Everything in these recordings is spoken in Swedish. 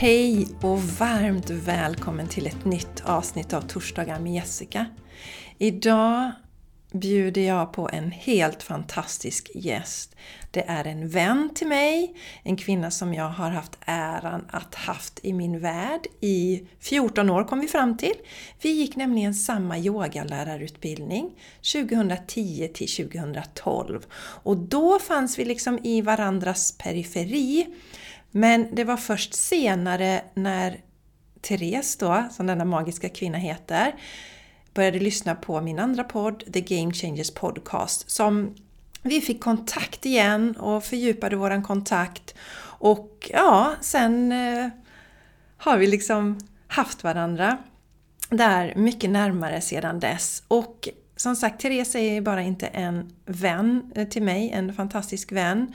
Hej och varmt välkommen till ett nytt avsnitt av Torsdagar med Jessica. Idag bjuder jag på en helt fantastisk gäst. Det är en vän till mig, en kvinna som jag har haft äran att haft i min värld i 14 år kom vi fram till. Vi gick nämligen samma yogalärarutbildning 2010 till 2012 och då fanns vi liksom i varandras periferi. Men det var först senare när Therese då, som denna magiska kvinna heter, började lyssna på min andra podd, The Game Changers Podcast, som vi fick kontakt igen och fördjupade våran kontakt. Och ja, sen eh, har vi liksom haft varandra där mycket närmare sedan dess. Och som sagt, Therese är bara inte en vän eh, till mig, en fantastisk vän.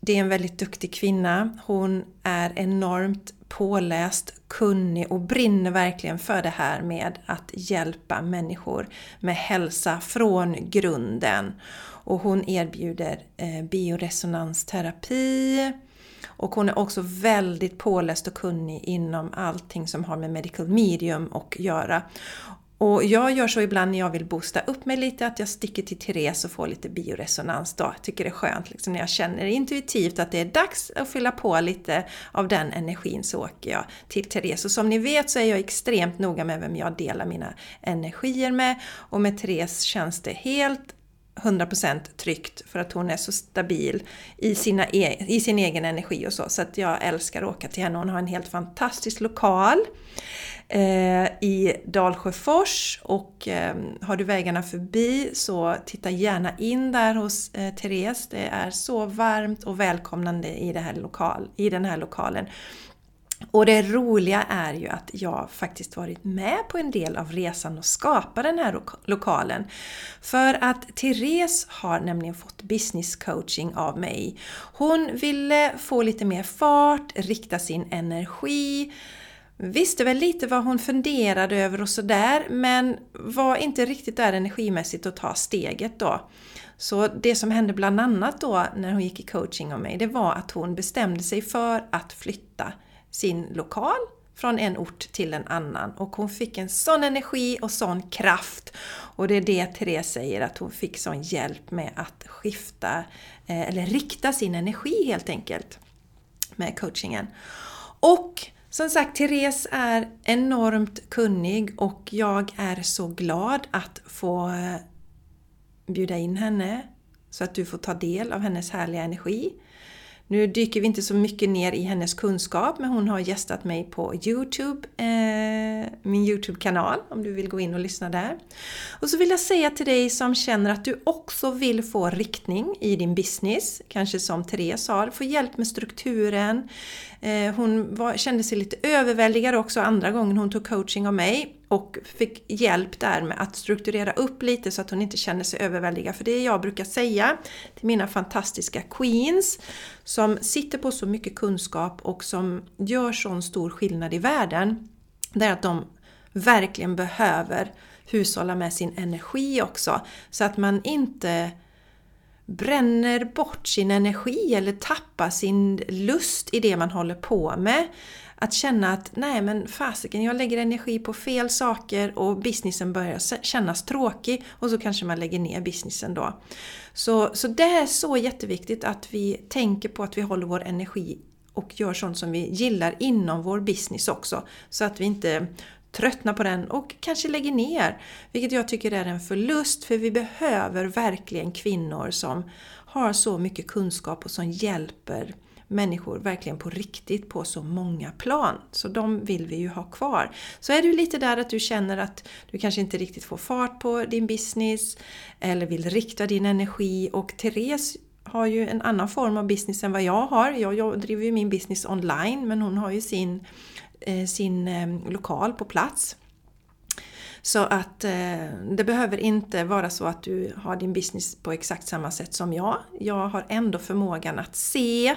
Det är en väldigt duktig kvinna. Hon är enormt påläst, kunnig och brinner verkligen för det här med att hjälpa människor med hälsa från grunden. Och hon erbjuder eh, bioresonansterapi och hon är också väldigt påläst och kunnig inom allting som har med medical medium att göra. Och jag gör så ibland när jag vill boosta upp mig lite att jag sticker till Therese och får lite bioresonans då. Jag tycker det är skönt liksom, när jag känner intuitivt att det är dags att fylla på lite av den energin så åker jag till Therese. Och som ni vet så är jag extremt noga med vem jag delar mina energier med och med Therese känns det helt 100% tryggt för att hon är så stabil i, sina e i sin egen energi och så. Så att jag älskar att åka till henne. Hon har en helt fantastisk lokal eh, Eh, i Dalsjöfors och eh, har du vägarna förbi så titta gärna in där hos eh, Therese. Det är så varmt och välkomnande i, det här lokal, i den här lokalen. Och det roliga är ju att jag faktiskt varit med på en del av resan och skapa den här lokalen. För att Therese har nämligen fått business coaching av mig. Hon ville få lite mer fart, rikta sin energi, visste väl lite vad hon funderade över och sådär men var inte riktigt där energimässigt att ta steget då. Så det som hände bland annat då när hon gick i coaching av mig, det var att hon bestämde sig för att flytta sin lokal från en ort till en annan och hon fick en sån energi och sån kraft. Och det är det Therese säger, att hon fick sån hjälp med att skifta, eh, eller rikta sin energi helt enkelt med coachingen. Och som sagt, Therese är enormt kunnig och jag är så glad att få eh, bjuda in henne så att du får ta del av hennes härliga energi. Nu dyker vi inte så mycket ner i hennes kunskap men hon har gästat mig på Youtube, eh, min Youtube-kanal om du vill gå in och lyssna där. Och så vill jag säga till dig som känner att du också vill få riktning i din business, kanske som Therese har, få hjälp med strukturen. Eh, hon var, kände sig lite överväldigad också andra gången hon tog coaching av mig och fick hjälp där med att strukturera upp lite så att hon inte känner sig överväldigad. För det jag brukar säga till mina fantastiska queens som sitter på så mycket kunskap och som gör sån stor skillnad i världen, det är att de verkligen behöver hushålla med sin energi också. Så att man inte bränner bort sin energi eller tappar sin lust i det man håller på med. Att känna att nej men fasiken, jag lägger energi på fel saker och businessen börjar kännas tråkig och så kanske man lägger ner businessen då. Så, så det är så jätteviktigt att vi tänker på att vi håller vår energi och gör sånt som vi gillar inom vår business också. Så att vi inte tröttnar på den och kanske lägger ner. Vilket jag tycker är en förlust för vi behöver verkligen kvinnor som har så mycket kunskap och som hjälper människor verkligen på riktigt på så många plan. Så de vill vi ju ha kvar. Så är du lite där att du känner att du kanske inte riktigt får fart på din business eller vill rikta din energi och Therese har ju en annan form av business än vad jag har. Jag, driver ju min business online men hon har ju sin, eh, sin eh, lokal på plats. Så att eh, det behöver inte vara så att du har din business på exakt samma sätt som jag. Jag har ändå förmågan att se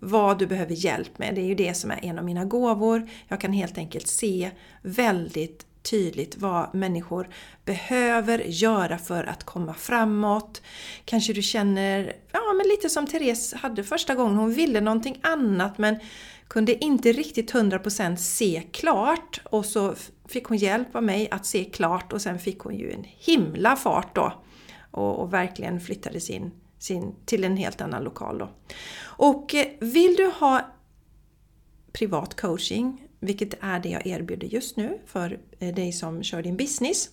vad du behöver hjälp med. Det är ju det som är en av mina gåvor. Jag kan helt enkelt se väldigt tydligt vad människor behöver göra för att komma framåt. Kanske du känner, ja men lite som Therese hade första gången, hon ville någonting annat men kunde inte riktigt 100% se klart och så fick hon hjälp av mig att se klart och sen fick hon ju en himla fart då och, och verkligen flyttade sin sin, till en helt annan lokal då. Och eh, vill du ha privat coaching, vilket är det jag erbjuder just nu för eh, dig som kör din business,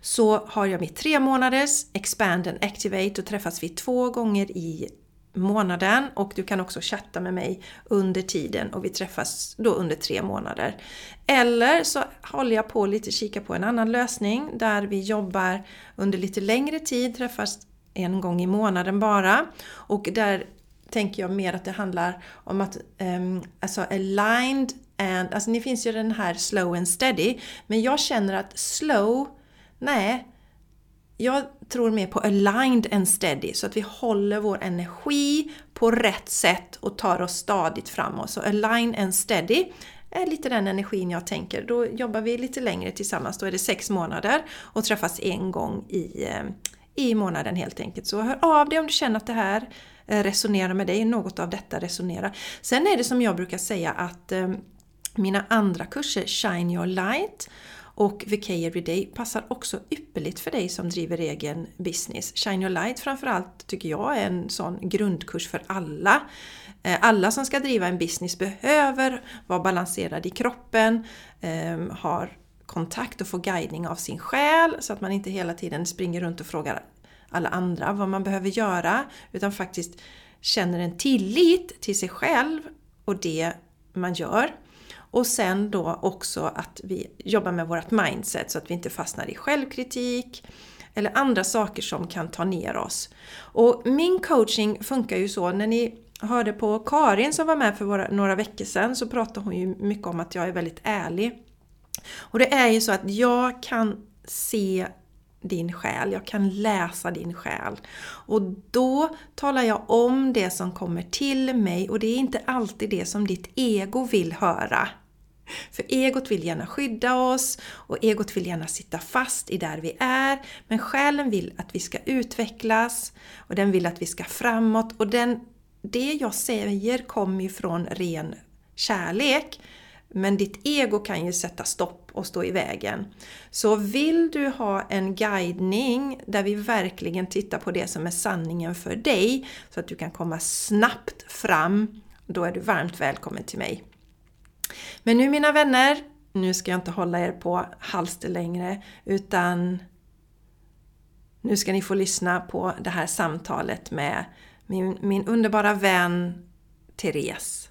så har jag mitt tre månaders Expand and Activate och träffas vi två gånger i månaden och du kan också chatta med mig under tiden och vi träffas då under tre månader. Eller så håller jag på lite kika på en annan lösning där vi jobbar under lite längre tid, träffas en gång i månaden bara. Och där tänker jag mer att det handlar om att um, alltså aligned and, alltså ni finns ju den här slow and steady. Men jag känner att slow, nej. Jag tror mer på aligned and steady, så att vi håller vår energi på rätt sätt och tar oss stadigt framåt. Så aligned and steady är lite den energin jag tänker. Då jobbar vi lite längre tillsammans, då är det sex månader och träffas en gång i, eh, i månaden helt enkelt. Så hör av dig om du känner att det här eh, resonerar med dig, något av detta resonerar. Sen är det som jag brukar säga att eh, mina andra kurser, Shine Your Light och VK Everyday passar också ypperligt för dig som driver egen business. Shine Your Light framförallt tycker jag är en sån grundkurs för alla. Eh, alla som ska driva en business behöver vara balanserad i kroppen, har kontakt och få guidning av sin själ så att man inte hela tiden springer runt och frågar alla andra vad man behöver göra utan faktiskt känner en tillit till sig själv och det man gör. Och sen då också att vi jobbar med vårt mindset så att vi inte fastnar i självkritik eller andra saker som kan ta ner oss. Och min coaching funkar ju så, när ni hörde på Karin som var med för några veckor sedan så pratade hon ju mycket om att jag är väldigt ärlig. Och det är ju så att jag kan se din själ, jag kan läsa din själ. Och då talar jag om det som kommer till mig och det är inte alltid det som ditt ego vill höra. För egot vill gärna skydda oss och egot vill gärna sitta fast i där vi är. Men själen vill att vi ska utvecklas och den vill att vi ska framåt. Och den, det jag säger kommer ju från ren kärlek. Men ditt ego kan ju sätta stopp och stå i vägen. Så vill du ha en guidning där vi verkligen tittar på det som är sanningen för dig så att du kan komma snabbt fram, då är du varmt välkommen till mig. Men nu mina vänner, nu ska jag inte hålla er på halster längre utan nu ska ni få lyssna på det här samtalet med min, min underbara vän Therese.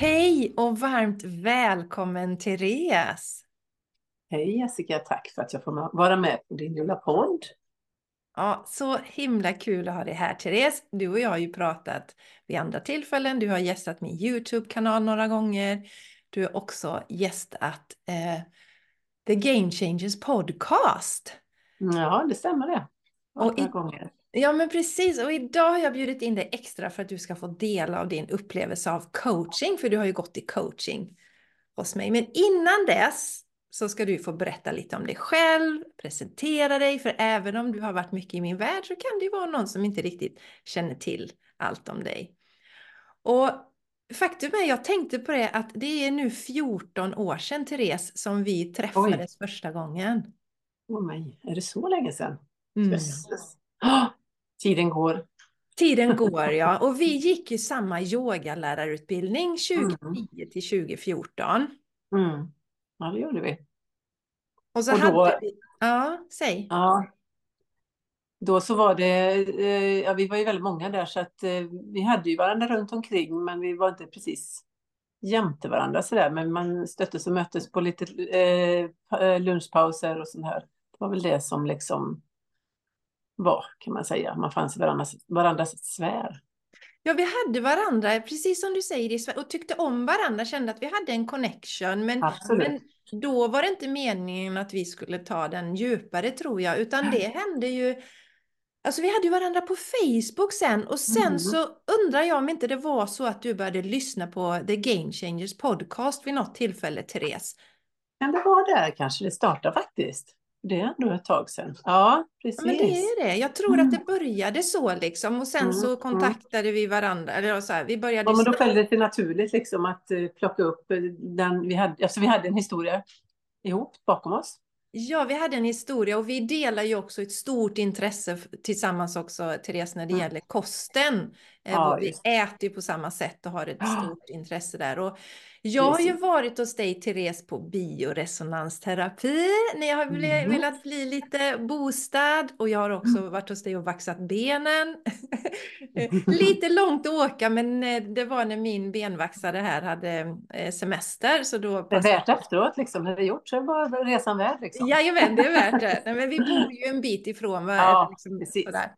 Hej och varmt välkommen Therese! Hej Jessica, tack för att jag får vara med på din lilla podd. Ja, så himla kul att ha dig här Therese. Du och jag har ju pratat vid andra tillfällen. Du har gästat min YouTube-kanal några gånger. Du har också gästat eh, The Game Changers podcast. Ja, det stämmer det. Och i, gånger. Ja, men precis. Och idag har jag bjudit in dig extra för att du ska få dela av din upplevelse av coaching, för du har ju gått i coaching hos mig. Men innan dess så ska du få berätta lite om dig själv, presentera dig, för även om du har varit mycket i min värld så kan det ju vara någon som inte riktigt känner till allt om dig. Och faktum är, jag tänkte på det, att det är nu 14 år sedan, Therese, som vi träffades Oj. första gången. Åh nej, är det så länge sedan? Mm. Oh, tiden går. Tiden går, ja. Och vi gick ju samma yogalärarutbildning 2010 mm. till 2014. Mm. Ja, det gjorde vi. Och så och hade då, vi... Ja, säg. Ja. Då så var det, eh, ja vi var ju väldigt många där så att eh, vi hade ju varandra runt omkring men vi var inte precis jämte varandra sådär. Men man stöttes och möttes på lite eh, lunchpauser och sånt här. Det var väl det som liksom var kan man säga. Man fanns i varandras, varandras sfär. Ja, vi hade varandra, precis som du säger, och tyckte om varandra, kände att vi hade en connection. Men, men då var det inte meningen att vi skulle ta den djupare tror jag, utan det hände ju Alltså vi hade ju varandra på Facebook sen och sen Mm. så undrar jag om inte det var så att du började lyssna på The Game Changers podcast vid något tillfälle, Therese. Kan det vara där kanske det startar faktiskt? Det är ändå ett tag sedan. Ja, precis. Ja, men det är det. Jag tror Mm. att det började så liksom och sen Mm, så mm. kontaktade vi varandra. Eller så här, vi började Ja, men då föll det sig naturligt liksom att eh, plocka upp eh, den vi hade. Alltså vi hade en historia ihop bakom oss. Ja, vi hade en historia och vi delar ju också ett stort intresse tillsammans också, Therese, när det Mm. gäller kosten. Eh, Ja, vi just äter ju på samma sätt och har ett stort intresse där. Och jag har ju varit hos dig, Therese, på bioresonansterapi. Ni har bli, Mm. velat bli lite boostad och jag har också varit hos dig och vaxat benen. Eh, lite långt att åka, men eh, det var när min benvaxare här hade semester. Så då Det är värt efteråt liksom. När det är gjort så bara resan värd liksom. Jajamän, det är värt det. Men vi bor ju en bit ifrån varandra. Ja, liksom, precis. sådär.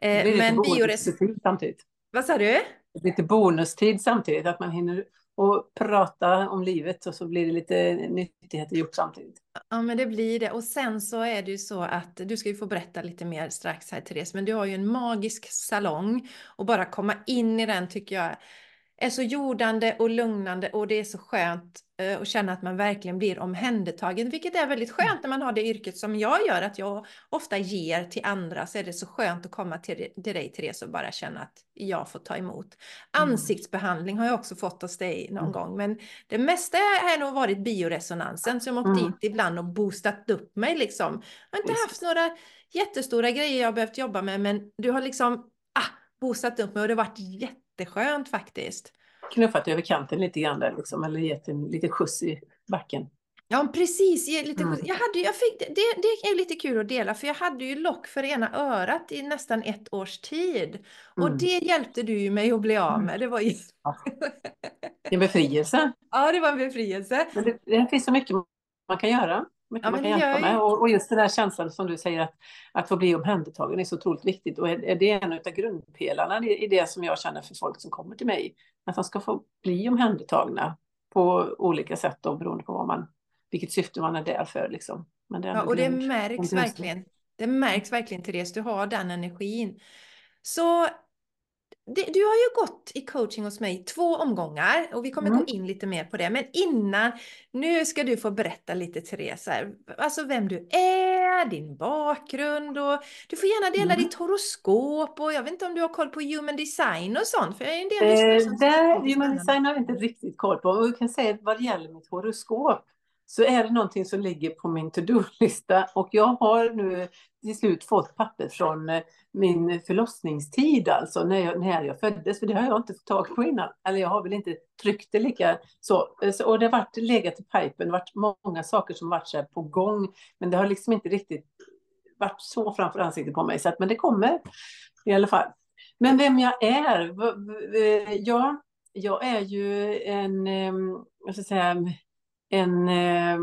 Det Eh, lite men biores... bonustid samtidigt. Vad sa du? Lite bonustid samtidigt. Att man hinner och prata om livet och så blir det lite nyttigheter gjort samtidigt. Ja, men det blir det. Och sen så är det ju så att du ska ju få berätta lite mer strax här, Therese, men du har ju en magisk salong och bara komma in i den tycker jag är så jordande och lugnande och det är så skönt eh, att känna att man verkligen blir omhändertagen, vilket är väldigt skönt när man har det yrket som jag gör, att jag ofta ger till andra, så är det så skönt att komma till, till dig, Therese, och bara känna att jag får ta emot. Mm. Ansiktsbehandling har jag också fått hos dig någon Mm. gång, men det mesta har nog varit bioresonansen, har åkt Mm. dit ibland och boostat upp mig liksom. Jag har inte haft några jättestora grejer jag har behövt jobba med, men du har liksom ah, boostat upp mig och det har varit jätteskönt faktiskt. Knuffat över kanten lite grann där liksom. Eller gett en lite skjuts i backen. Ja, precis. Lite, Mm. jag hade, jag fick, det, det är lite kul att dela, för jag hade ju lock för ena örat i nästan ett års tid. Och Mm. det hjälpte du ju mig att bli av med. Det var ju... En befrielse. ja, det var en befrielse. Men det, det finns så mycket man kan göra. Mycket Ja, man kan hjälpa med. Och, och just den här känslan som du säger att, att få bli omhändertagen är så otroligt viktigt. Och är, är det en av grundpelarna i, det som jag känner för folk som kommer till mig. Att de ska få bli omhändertagna på olika sätt då, beroende på vad man, vilket syfte man är där för. Liksom. Men det är Ja, och det märks verkligen. Det märks verkligen, Therese, du har den energin. Så du har ju gått i coaching hos mig två omgångar och vi kommer Mm. gå in lite mer på det. Men innan, nu ska du få berätta lite, Therese, alltså vem du är, din bakgrund och du får gärna dela Mm. ditt horoskop och jag vet inte om du har koll på human design och sånt, för jag är en del Eh, det human design har jag inte riktigt koll på. Och jag kan säga vad det gäller mitt horoskop så är det någonting som ligger på min to-do-lista. Och jag har nu till slut fått papper från eh, min förlossningstid, alltså när jag, när jag föddes. För det har jag inte fått tag på innan. Eller jag har väl inte tryckt det lika så. Eh, så och det har varit legat i pipen, det har varit många saker som varit så här på gång. Men det har liksom inte riktigt varit så framför ansiktet på mig. Så att, men det kommer i alla fall. Men vem jag är? Eh, ja, jag är ju en, vad ska jag säga, en eh,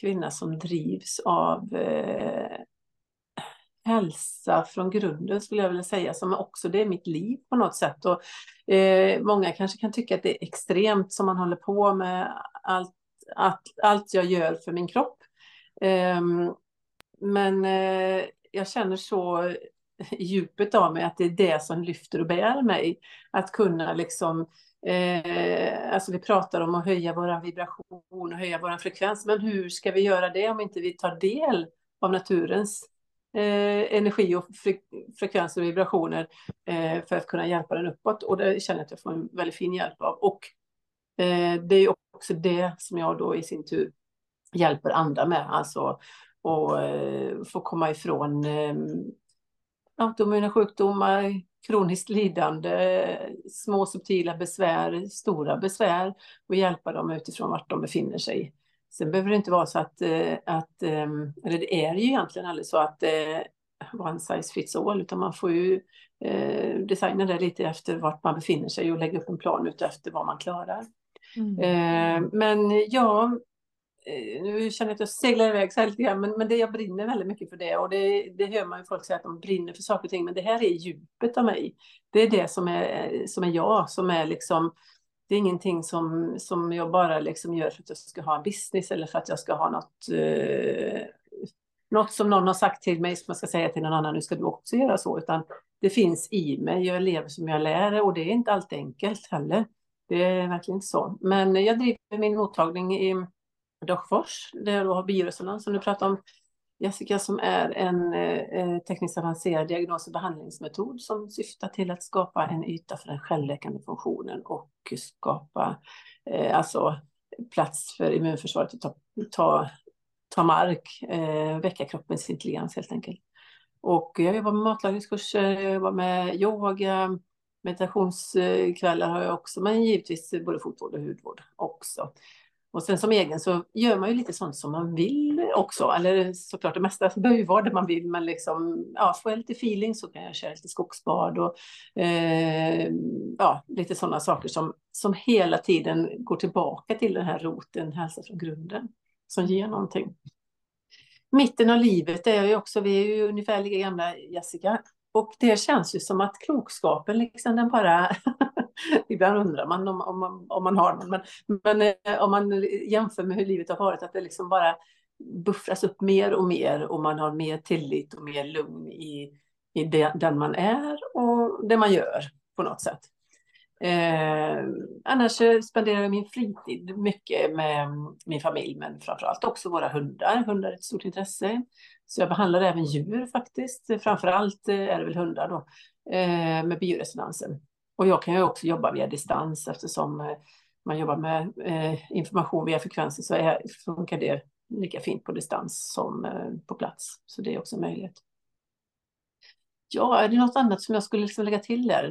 kvinna som drivs av eh, hälsa från grunden skulle jag vilja säga, som också det är mitt liv på något sätt. Och, eh, många kanske kan tycka att det är extremt som man håller på med allt, allt, allt jag gör för min kropp. Eh, men eh, jag känner så i djupet av mig att det är det som lyfter och bär mig. Att kunna liksom, eh, alltså vi pratar om att höja vår vibration och höja vår frekvens, men hur ska vi göra det om inte vi tar del av naturens eh, energi och fre frekvenser och vibrationer eh, för att kunna hjälpa den uppåt. Och det känner jag att jag får en väldigt fin hjälp av. Och eh, det är också det som jag då i sin tur hjälper andra med, alltså och eh, få komma ifrån eh, autoimmuna sjukdomar, kroniskt lidande, små subtila besvär, stora besvär och hjälpa dem utifrån vart de befinner sig. Sen behöver det inte vara så att, eh, att eh, eller det är ju egentligen aldrig så att eh, one size fits all, utan man får ju eh, designa det lite efter vart man befinner sig och lägga upp en plan utefter vad man klarar. Mm. Men ja, Eh, nu känner jag att jag seglar iväg så här lite grann, men, men det, jag brinner väldigt mycket för det och det, det hör man ju folk säga att de brinner för saker och ting, men det här är djupet av mig. Det är det som är, som är jag, som är liksom, det är ingenting som, som jag bara liksom gör för att jag ska ha en business eller för att jag ska ha något, eh, något som någon har sagt till mig som jag ska säga till någon annan, nu ska du också göra så, utan det finns i mig, jag lever som jag lär och det är inte alltid enkelt heller. Det är verkligen inte så. Men jag driver min mottagning i Dockfors, där jag då har bioresonans som du pratade om. Jessica som är en eh, tekniskt avancerad diagnos och behandlingsmetod som syftar till att skapa en yta för den självläkande funktionen och skapa eh, alltså plats för immunförsvaret att ta, ta, ta mark, eh, väcka kroppens intelligens helt enkelt. Och jag jobbar med matlagningskurser, jag jobbar med yoga, meditationskvällar har jag också, men givetvis både fotvård och hudvård också. Och sen som egen så gör man ju lite sånt som man vill också. Eller såklart det mesta behöver ju vara det man vill. Men liksom, ja, får jag lite feeling så kan jag köra lite skogsbad och eh, ja, lite sådana saker som, som hela tiden går tillbaka till den här roten, hälsa från grunden, som ger någonting. Mitten av livet är ju också, vi är ju ungefär lika gamla Jessica. Och det känns ju som att klokskapen liksom den bara Ibland undrar man om, om, om man har någon, men, men eh, om man jämför med hur livet har varit, att det liksom bara buffras upp mer och mer och man har mer tillit och mer lugn i, i det, den man är och det man gör på något sätt. Eh, annars spenderar jag min fritid mycket med min familj, men framförallt också våra hundar. Hundar är ett stort intresse. Så jag behandlar även djur faktiskt. Framförallt eh, är det väl hundar då, eh, med bioresonansen. Och jag kan ju också jobba via distans eftersom eh, man jobbar med eh, information via frekvenser så är, funkar det lika fint på distans som eh, på plats. Så det är också möjligt. Ja, är det något annat som jag skulle liksom lägga till där?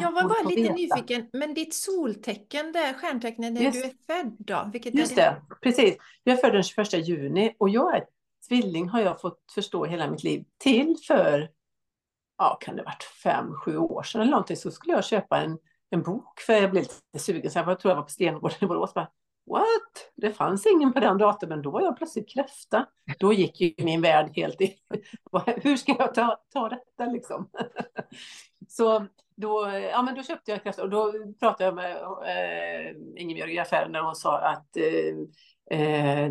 Jag var bara lite veta. nyfiken, men ditt soltecken där, stjärntecknet när Just. du är född då? Vilket Just det? det, precis. Jag är född den 21 juni och jag är tvilling har jag fått förstå hela mitt liv till för ja, kan det varit fem, sju år sedan eller någonting, så skulle jag köpa en, en bok, för jag blev lite sugen, så jag tror jag var på Stengården i Borås, bara, What? Det fanns ingen på den datumen. Då var jag plötsligt kräfta. Då gick ju min värld helt i... Hur ska jag ta, ta detta liksom? Så då, ja, men då köpte jag kräfta och då pratade jag med eh, Ingebjörg i affären när hon sa att eh, eh,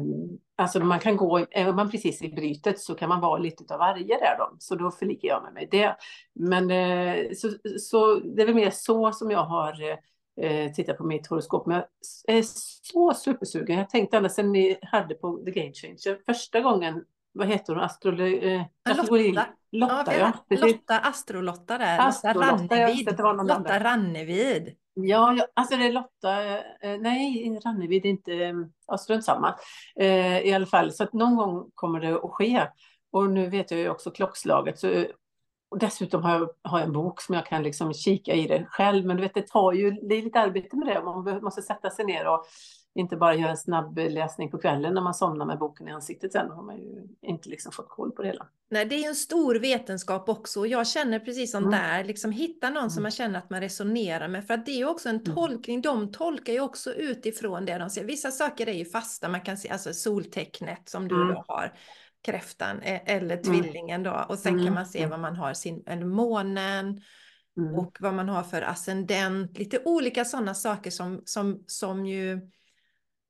Alltså man kan gå, är man precis i brytet så kan man vara lite av varje där då. Så då förlikar jag med mig det. Men eh, så, så det är väl mer så som jag har eh, tittat på mitt horoskop. Men jag är så supersugen. Jag tänkte ända sedan ni hade på The Game Changer första gången, vad heter hon, Astrologi? Eh, Lotta. Lotta, ja. ja Lotta, Astrolotta där. Astro Lotta Rannevid. Lotta Rannevid. Ja, alltså det är Lotta, eh, nej, Rannevid är inte, eh, ja, strunt samma. Eh, I alla fall, så att någon gång kommer det att ske. Och nu vet jag ju också klockslaget. Så, och dessutom har jag, har jag en bok som jag kan liksom kika i det själv. Men du vet, det tar ju, det är lite arbete med det. Man måste sätta sig ner och inte bara göra en snabb läsning på kvällen när man somnar med boken i ansiktet sen. Då har man ju inte liksom fått koll på det hela. Nej, det är en stor vetenskap också. Och jag känner precis som mm. där, liksom hitta någon mm. som man känner att man resonerar med. För att det är ju också en mm. tolkning. De tolkar ju också utifrån det de ser. Vissa saker är ju fasta. Man kan se alltså soltecknet som du mm. då har kräftan e-, eller mm. tvillingen då. Och sen kan mm. man se vad man har sin, eller månen. Mm. Och vad man har för ascendent, lite olika sådana saker som, som, som ju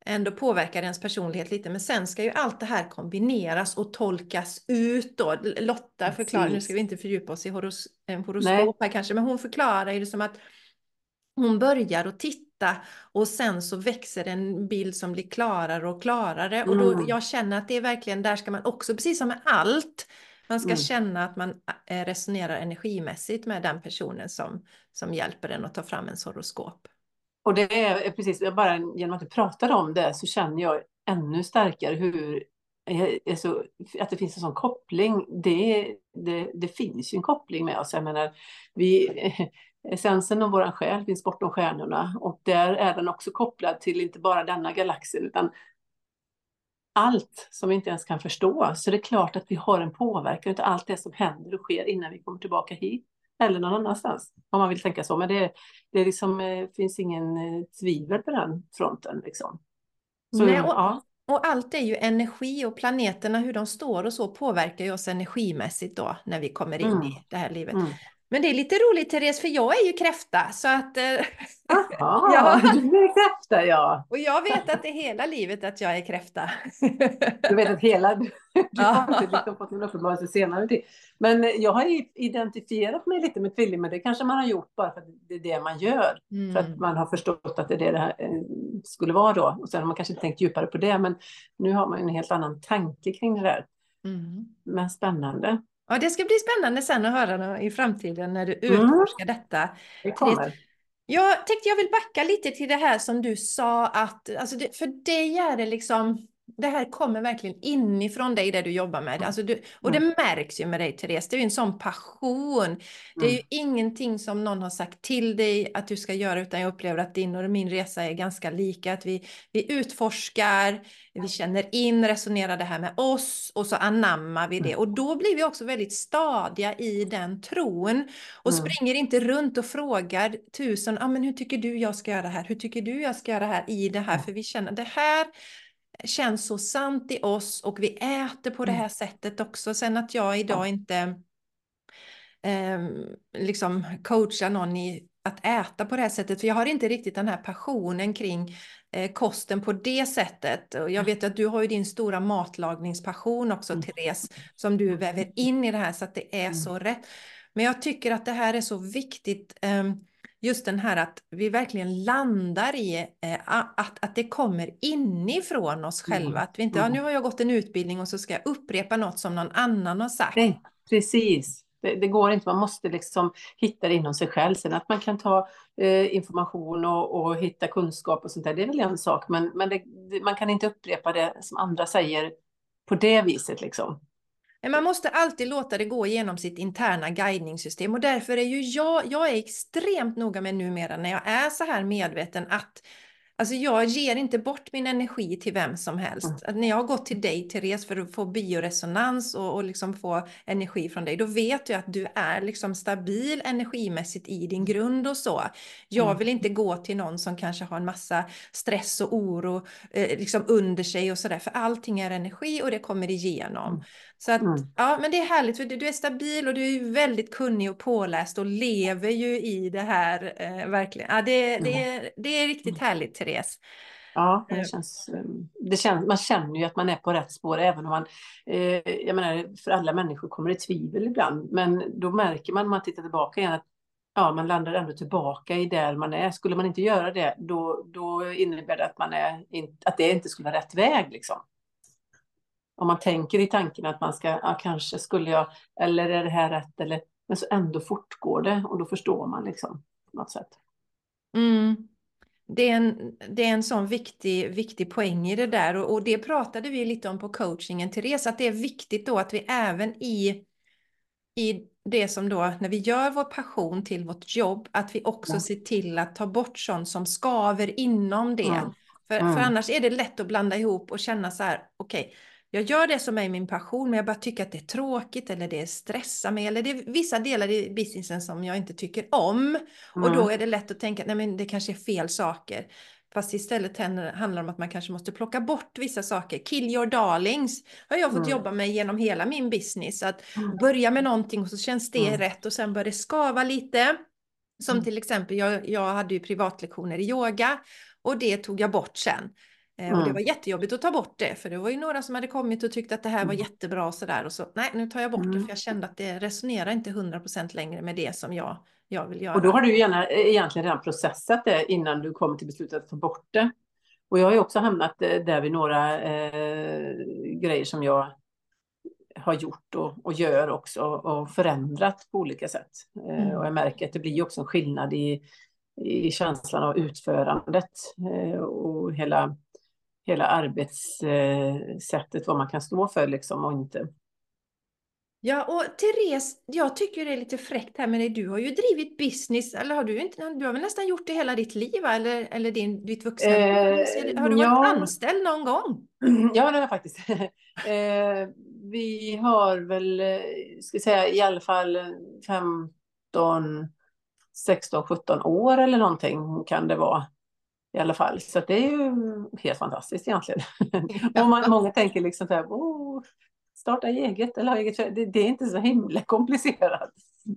ändå påverkar ens personlighet lite. Men sen ska ju allt det här kombineras och tolkas ut då. Lotta förklarar, nu ska vi inte fördjupa oss i horos, en horoskop här kanske, men hon förklarar ju det som att hon börjar att titta och sen så växer en bild som blir klarare och klarare. Mm. Och då, mm. jag känner att det är verkligen, där ska man också, precis som med allt, man ska mm. känna att man eh, resonerar energimässigt med den personen som, som hjälper en att ta fram en horoskop. Och det är eh, precis, bara genom att du pratar om det så känner jag ännu starkare hur så, att det finns en sån koppling. Det, det, det finns ju en koppling med oss. Jag menar, vi, essensen av vår själ finns bortom stjärnorna och där är den också kopplad till inte bara denna galaxen utan allt som vi inte ens kan förstå. Så det är klart att vi har en påverkan av allt det som händer och sker innan vi kommer tillbaka hit eller någon annanstans. Om man vill tänka så. Men det, det liksom, eh, finns ingen eh, tvivel på den fronten. Liksom. Så, Nej, och, ja. och allt är ju energi och planeterna, hur de står och så påverkar ju oss energimässigt då när vi kommer in mm. i det här livet. Mm. Men det är lite roligt Therese, för jag är ju kräfta så att... Eh, Jaha, ja. du är kräfta ja. Och jag vet att det är hela livet att jag är kräfta. Du vet att hela... Du har inte liksom fått någon uppenbarelse senare tid. Men jag har identifierat mig lite med tvilling, men det kanske man har gjort bara för att det är det man gör. Mm. För att mm. man har förstått att det är det det här eh, skulle vara då. Och sen har man kanske inte tänkt djupare på det, men nu har man en helt annan tanke kring det där. Mm. Men spännande. Ja, det ska bli spännande sen att höra i framtiden när du mm. utforskar mm. detta. Det kommer. Jag tänkte jag vill backa lite till det här som du sa att, alltså det, för dig är det liksom det här kommer verkligen inifrån dig, det du jobbar med. Alltså du, och det märks ju med dig, Therese. Det är ju en sån passion. Det är ju mm. ingenting som någon har sagt till dig att du ska göra, utan jag upplever att din och min resa är ganska lika. Att vi, vi utforskar, vi känner in, resonerar det här med oss och så anammar vi det. Mm. Och då blir vi också väldigt stadiga i den tron. Och mm. springer inte runt och frågar tusen, ah, men hur tycker du jag ska göra det här? Hur tycker du jag ska göra det här i det här? För vi känner det här känns så sant i oss och vi äter på det mm. här sättet också. Sen att jag idag inte eh, liksom coachar någon i att äta på det här sättet, för jag har inte riktigt den här passionen kring eh, kosten på det sättet. Och jag vet att du har ju din stora matlagningspassion också, mm. Therese, som du väver in i det här så att det är mm. så rätt. Men jag tycker att det här är så viktigt. Eh, just den här att vi verkligen landar i eh, att, att det kommer inifrån oss själva. Mm. Att vi inte, ja, mm. nu har jag gått en utbildning och så ska jag upprepa något som någon annan har sagt. Nej, precis. Det, det går inte, man måste liksom hitta det inom sig själv. Sen att man kan ta eh, information och, och, hitta kunskap och sånt där, det är väl en sak. Men, men det, man kan inte upprepa det som andra säger på det viset liksom. Man måste alltid låta det gå igenom sitt interna guidningssystem och därför är ju jag, jag är extremt noga med numera när jag är så här medveten att Alltså jag ger inte bort min energi till vem som helst. Mm. Att när jag har gått till dig, Therese, för att få bioresonans och, och liksom få energi från dig, då vet jag att du är liksom stabil energimässigt i din grund och så. Jag mm. vill inte gå till någon som kanske har en massa stress och oro eh, liksom under sig och sådär, för allting är energi och det kommer igenom. Mm. Så att, mm. ja, men det är härligt för du är stabil och du är väldigt kunnig och påläst och lever ju i det här eh, verkligen. Ja, det, det, mm. det är riktigt härligt, Therese. Ja, det eh. känns, eh, det känns, man känner ju att man är på rätt spår även om man, eh, jag menar, för alla människor kommer det tvivel ibland, men då märker man när man tittar tillbaka igen att ja, man landar ändå tillbaka i där man är. Skulle man inte göra det, då, då innebär det att, man är, att det inte skulle vara rätt väg. Liksom om man tänker i tanken att man ska, ja, kanske skulle jag, eller är det här rätt, eller, men så ändå fortgår det och då förstår man liksom på något sätt. Mm. Det är, en, det är en sån viktig, viktig poäng i det där och, och det pratade vi lite om på coachingen, Therese, att det är viktigt då att vi även i, i det som då, när vi gör vår passion till vårt jobb, att vi också ja. ser till att ta bort sånt som skaver inom det. Ja. För, mm. för annars är det lätt att blanda ihop och känna så här, okej, okay, jag gör det som är min passion, men jag bara tycker att det är tråkigt eller det stressar mig eller det är vissa delar i businessen som jag inte tycker om. Mm. Och då är det lätt att tänka att det kanske är fel saker. Fast istället handlar det om att man kanske måste plocka bort vissa saker. Kill your darlings har jag fått mm. jobba med genom hela min business. Att mm. börja med någonting och så känns det mm. rätt och sen börjar det skava lite. Som mm. till exempel, jag, jag hade ju privatlektioner i yoga och det tog jag bort sen. Mm. Och det mm. var jättejobbigt att ta bort det, för det var ju några som hade kommit och tyckte att det här var mm. jättebra och sådär. Och så, nej, nu tar jag bort mm. det, för jag kände att det resonerar inte 100% längre med det som jag, jag vill göra. Och då har du gärna, eh, egentligen redan processat det innan du kommer till beslutet att ta bort det. Och jag har ju också hamnat eh, där vid några eh, grejer som jag har gjort och, och, gör också och förändrat på olika sätt. Eh, mm. och jag märker att det blir också en skillnad i, i känslan av utförandet eh, och hela hela arbetssättet, vad man kan stå för liksom och inte. Ja, och Therese, jag tycker det är lite fräckt här med dig. Du har ju drivit business, eller har du inte, du har väl nästan gjort det hela ditt liv, eller, eller din, ditt vuxna eh, Har du ja. varit anställd någon gång? Ja, det har jag faktiskt. eh, vi har väl, eh, ska säga i alla fall 15, 16, 17 år eller någonting kan det vara i alla fall. Så det är ju helt fantastiskt egentligen. och man, många tänker liksom så här, oh, starta eget eller ha eget det, det är inte så himla komplicerat.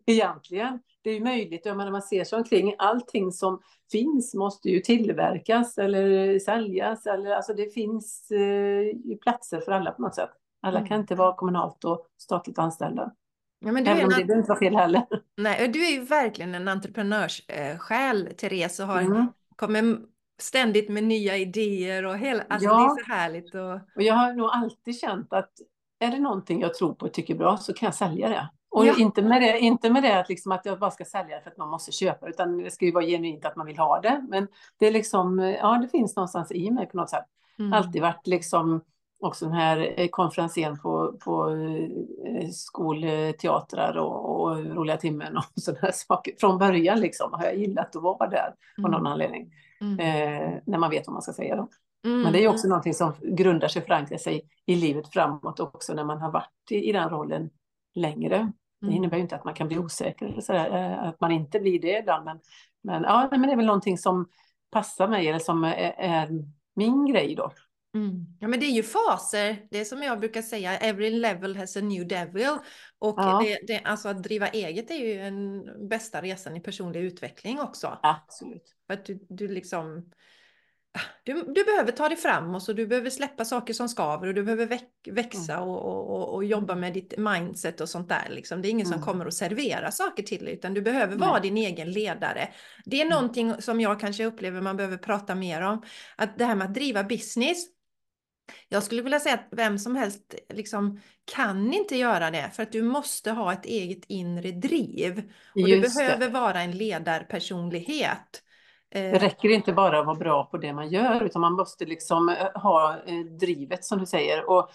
egentligen. Det är ju möjligt, jag menar, man ser sig omkring, allting som finns måste ju tillverkas eller säljas. Eller, alltså det finns eh, platser för alla på något sätt. Alla mm. kan inte vara kommunalt och statligt anställda. Ja, men du Även om det behöver inte vara fel heller. Nej, du är ju verkligen en entreprenörssjäl, Therese, och har mm. kommer ständigt med nya idéer och hela, alltså ja. det är så härligt. Och... och jag har nog alltid känt att är det någonting jag tror på och tycker bra så kan jag sälja det. Och ja. inte med det, inte med det att, liksom att jag bara ska sälja det för att man måste köpa utan det ska ju vara genuint att man vill ha det. Men det är liksom, ja det finns någonstans i mig på något sätt. Mm. Alltid varit liksom också den här eh, konferensen på, på eh, skolteatrar och, och roliga timmen och sådana saker. Från början liksom har jag gillat att vara där på någon mm. anledning. Mm. Eh, när man vet vad man ska säga då. Mm. Men det är också någonting som grundar sig, förankrar sig i livet framåt också när man har varit i, i den rollen längre. Det mm. innebär ju inte att man kan bli osäker eller sådär, eh, att man inte blir det ibland. Men, men, ja, men det är väl någonting som passar mig eller som är, är min grej då. Mm. Ja, men det är ju faser. Det är som jag brukar säga, every level has a new devil. Och ja. det, det, alltså att driva eget är ju den bästa resan i personlig utveckling också. Absolut. För att du, du liksom du, du, behöver ta dig framåt och du behöver släppa saker som skaver och du behöver väx, växa mm. och, och, och, jobba med ditt mindset och sånt där. Liksom. Det är ingen mm. som kommer att servera saker till dig utan du behöver vara din egen ledare. Det är mm. någonting som jag kanske upplever man behöver prata mer om. Att det här med att driva business. Jag skulle vilja säga att vem som helst liksom kan inte göra det för att du måste ha ett eget inre driv. Och Just du behöver det. vara en ledarpersonlighet. Det eh, räcker inte bara att vara bra på det man gör, utan man måste liksom eh, ha eh, drivet som du säger. Och,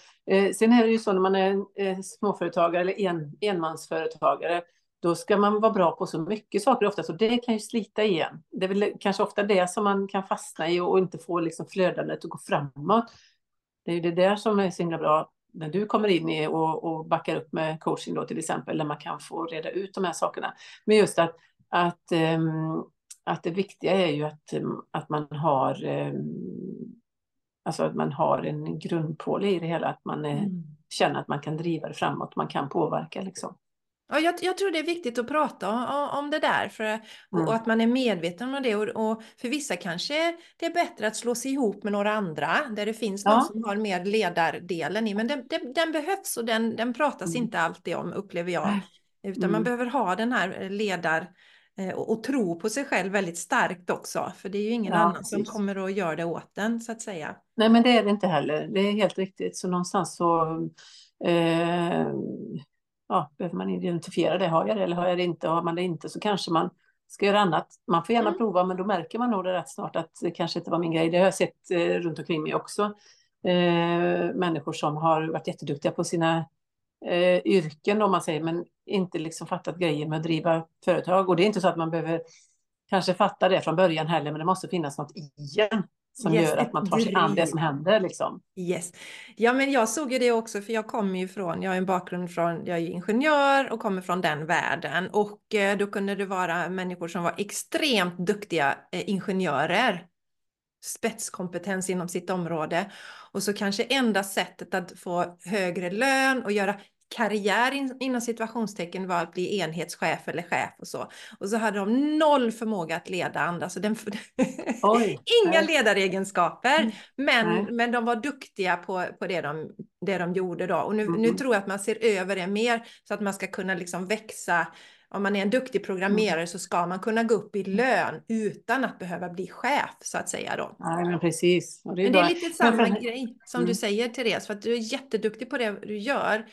sen är det ju så när man är småföretagare eller en, enmansföretagare, då ska man vara bra på så mycket saker ofta, så det kan ju slita igen. Det är väl kanske ofta det som man kan fastna i och inte få liksom flödandet att gå framåt. Det är ju det där som är så himla bra när du kommer in i och, och backar upp med coaching då till exempel, där man kan få reda ut de här sakerna. Men just att, att um, att det viktiga är ju att, att man har ehm, Alltså att man har en grundpåle i det hela, att man mm. känner att man kan driva det framåt, man kan påverka liksom. Ja, jag, jag, tror det är viktigt att prata om, om det där för, mm. och att man är medveten om det. Och, och, för vissa kanske det är bättre att slå sig ihop med några andra där det finns någon ja. som har mer ledardelen i. Men den, den, den behövs och den, den pratas mm. inte alltid om upplever jag. Utan man mm. behöver ha den här ledar Eh, och, och tro på sig själv väldigt starkt också. För det är ju ingen ja, annan precis. som kommer att göra det åt den så att säga. Nej men det är det inte heller. Det är helt riktigt. Så någonstans så eh, ja, behöver man identifiera det. Har jag det eller har jag det inte? Har man det inte så kanske man ska göra annat. Man får gärna mm. prova men då märker man nog det rätt snart att det kanske inte var min grej. Det har jag sett eh, runt omkring mig också. Eh, människor som har varit jätteduktiga på sina eh, yrken om man säger, men inte liksom fattat grejen med att driva företag. Och det är inte så att man behöver kanske fatta det från början heller, men det måste finnas något i en som yes, gör att man tar sig an det som händer. Liksom. Yes. Ja, men jag såg ju det också, för jag kommer ju från, jag har en bakgrund från, jag är ingenjör och kommer från den världen. Och eh, då kunde det vara människor som var extremt duktiga eh, ingenjörer spetskompetens inom sitt område. Och så kanske enda sättet att få högre lön och göra karriär in, inom situationstecken var att bli enhetschef eller chef och så. Och så hade de noll förmåga att leda andra. Så den, Oj, Inga nej. ledaregenskaper. Mm. Men, men de var duktiga på, på det, de, det de gjorde då. Och nu, mm. nu tror jag att man ser över det mer så att man ska kunna liksom växa om man är en duktig programmerare mm. så ska man kunna gå upp i lön utan att behöva bli chef så att säga då. Nej, men precis. Det är, men det är lite samma grej som mm. du säger Therese, för att du är jätteduktig på det du gör.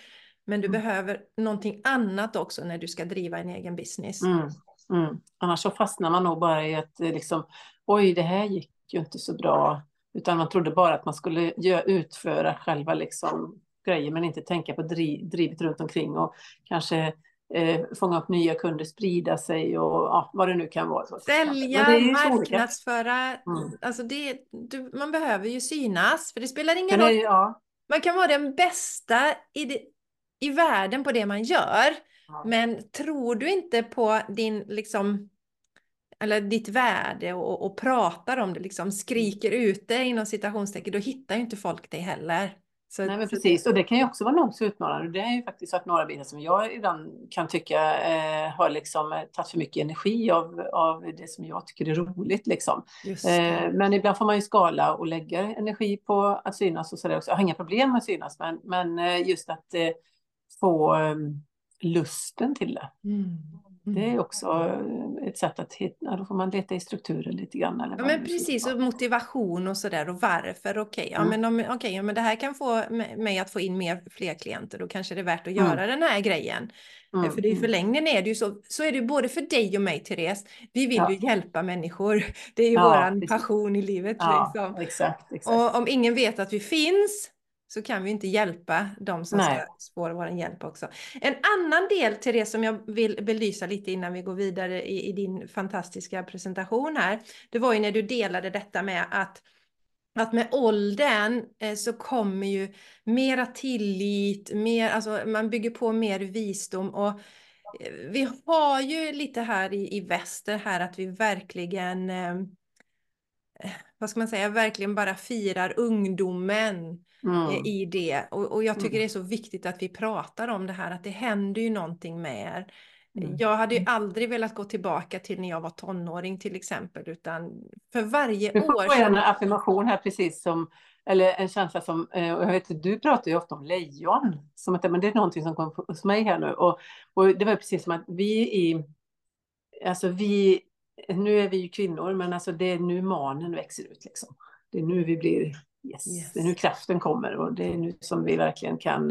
Men du mm. behöver någonting annat också när du ska driva en egen business. Mm. Mm. Annars så fastnar man nog bara i att eh, liksom, oj, det här gick ju inte så bra. Utan man trodde bara att man skulle utföra själva liksom, grejer, men inte tänka på driv, drivet runt omkring och kanske eh, fånga upp nya kunder, sprida sig och ja, vad det nu kan vara. Sälja, marknadsföra. Mm. Alltså det, du, man behöver ju synas, för det spelar ingen roll. Ja. Man kan vara den bästa i, det, i världen på det man gör. Ja. Men tror du inte på din, liksom, eller ditt värde och, och pratar om det, liksom skriker ut det inom citationstecken, då hittar ju inte folk dig heller. Så, Nej, men precis. Och det kan ju också vara nog så utmanande. Det är ju faktiskt så att några bitar som jag ibland kan tycka eh, har liksom eh, tagit för mycket energi av, av det som jag tycker är roligt. Liksom. Eh, men ibland får man ju skala och lägga energi på att synas och så där också. Jag har inga problem med att synas, men, men eh, just att eh, få ehm, lusten till det. Mm. Det är mm. också ett sätt att hitta, då får man leta i strukturer lite grann. Eller ja, men precis, och motivation och sådär och varför. Okej, okay, ja, mm. men, okay, ja, men det här kan få mig att få in mer, fler klienter, då kanske det är värt att mm. göra den här grejen. Mm. För för förlängningen är det ju så, så är det både för dig och mig, Therese. Vi vill ja. ju hjälpa människor. Det är ju ja, våran passion i livet. Ja, liksom. exakt, exakt. Och om ingen vet att vi finns, så kan vi inte hjälpa de som Nej. ska få vår hjälp också. En annan del till det som jag vill belysa lite innan vi går vidare i, i, din fantastiska presentation här, det var ju när du delade detta med att att med åldern eh, så kommer ju mera tillit, mer, alltså man bygger på mer visdom och eh, vi har ju lite här i, i väster här att vi verkligen eh, vad ska man säga, verkligen bara firar ungdomen mm. i det. Och, och jag tycker mm. det är så viktigt att vi pratar om det här, att det händer ju någonting med er. Mm. Jag hade ju aldrig velat gå tillbaka till när jag var tonåring till exempel, utan för varje du år... Du får en affirmation här precis som, eller en känsla som, eh, och jag vet du pratar ju ofta om lejon, som att men det är någonting som kommer hos mig här nu. Och, och det var precis som att vi i, alltså vi, nu är vi ju kvinnor, men alltså det är nu manen växer ut liksom. Det är nu vi blir Yes. yes. Det är nu kraften kommer och det är nu som vi verkligen kan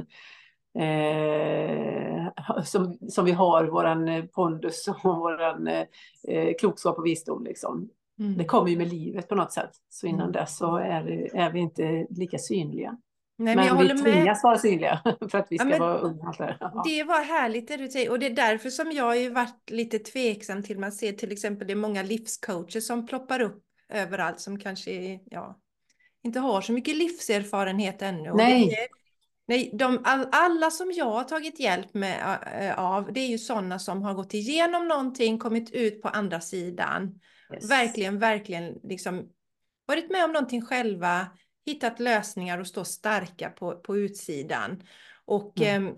eh, som, som vi har våran eh, pondus och våran eh, klokskap och visdom. Liksom. Mm. Det kommer ju med livet på något sätt. Så innan mm. dess så är, är vi inte lika synliga. Nej, men, men vi tvingas med. vara synliga för att vi ska ja, vara unga. Ja. Det var härligt det du säger och det är därför som jag har varit lite tveksam till man ser till exempel det är många livscoacher som ploppar upp överallt som kanske ja, inte har så mycket livserfarenhet ännu. Nej. Nej de, all, alla som jag har tagit hjälp med, av, det är ju sådana som har gått igenom någonting, kommit ut på andra sidan. Yes. Verkligen, verkligen liksom varit med om någonting själva, hittat lösningar och stå starka på, på utsidan. Och mm. eh,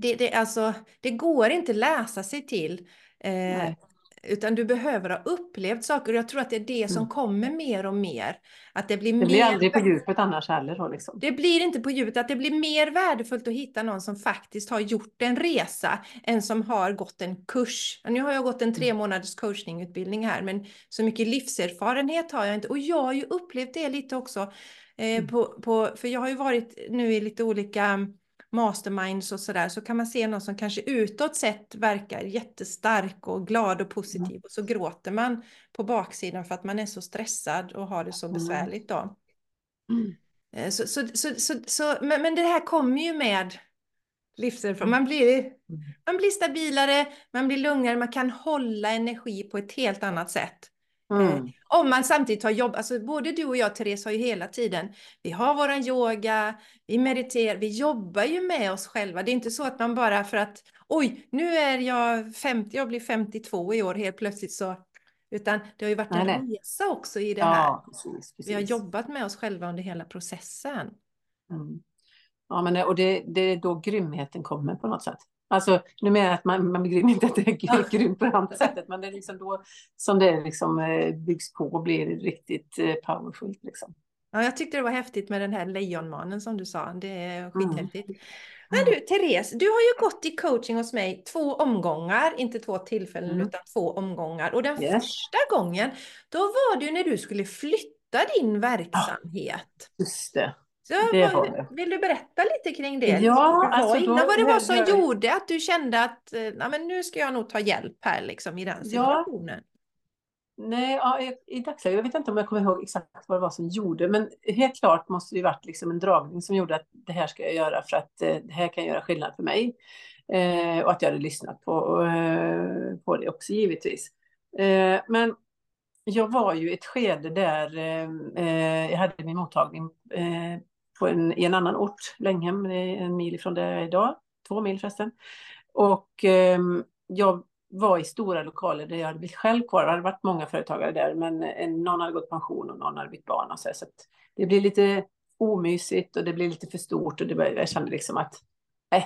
det, det, alltså, det går inte läsa sig till. Eh, utan du behöver ha upplevt saker och jag tror att det är det som mm. kommer mer och mer. Att det blir, det blir mer... aldrig på djupet annars heller. Då, liksom. Det blir inte på djupet, att det blir mer värdefullt att hitta någon som faktiskt har gjort en resa än som har gått en kurs. Nu har jag gått en mm. tre månaders coachningutbildning här, men så mycket livserfarenhet har jag inte. Och jag har ju upplevt det lite också. Eh, mm. på, på, för jag har ju varit nu i lite olika masterminds och sådär så kan man se någon som kanske utåt sett verkar jättestark och glad och positiv mm. och så gråter man på baksidan för att man är så stressad och har det så mm. besvärligt då. Mm. Så, så, så, så, så, men, men det här kommer ju med livserfarenhet. Man blir, mm. man blir stabilare, man blir lugnare, man kan hålla energi på ett helt annat sätt. Mm. Eh, om man samtidigt har jobb, alltså både du och jag Therese har ju hela tiden, vi har våran yoga, vi mediterar, vi jobbar ju med oss själva. Det är inte så att man bara för att oj, nu är jag 50, jag blir 52 i år helt plötsligt så, utan det har ju varit en nej, resa också i det ja, här. Precis, precis. Vi har jobbat med oss själva under hela processen. Mm. Ja, men och det, det är då grymheten kommer på något sätt. Alltså, nu menar jag att man, man blir inte att det är grymt på det andra sättet, men det är liksom då som det liksom eh, byggs på och blir riktigt eh, powerful. Liksom. Ja, jag tyckte det var häftigt med den här lejonmanen som du sa. Det är mm. skithäftigt. Mm. Men du, Therese, du har ju gått i coaching hos mig två omgångar, inte två tillfällen mm. utan två omgångar. Och den yes. första gången, då var det ju när du skulle flytta din verksamhet. Just det. Så, vad, vill du berätta lite kring det? Ja, alltså innan då, vad det var som jag... gjorde att du kände att eh, ja, men nu ska jag nog ta hjälp här liksom, i den situationen? Ja. Nej, ja, i, i dagsläget, jag vet inte om jag kommer ihåg exakt vad det var som gjorde, men helt klart måste det ju varit liksom en dragning som gjorde att det här ska jag göra för att eh, det här kan göra skillnad för mig. Eh, och att jag hade lyssnat på, eh, på det också givetvis. Eh, men jag var ju i ett skede där eh, jag hade min mottagning på en, i en annan ort, Länghem, en mil ifrån där jag är idag, två mil förresten. Och eh, jag var i stora lokaler där jag hade blivit själv kvar. Det hade varit många företagare där, men någon hade gått pension och någon hade bytt barn. Och så, så det blir lite omysigt och det blir lite för stort och det blev, jag kände liksom att eh,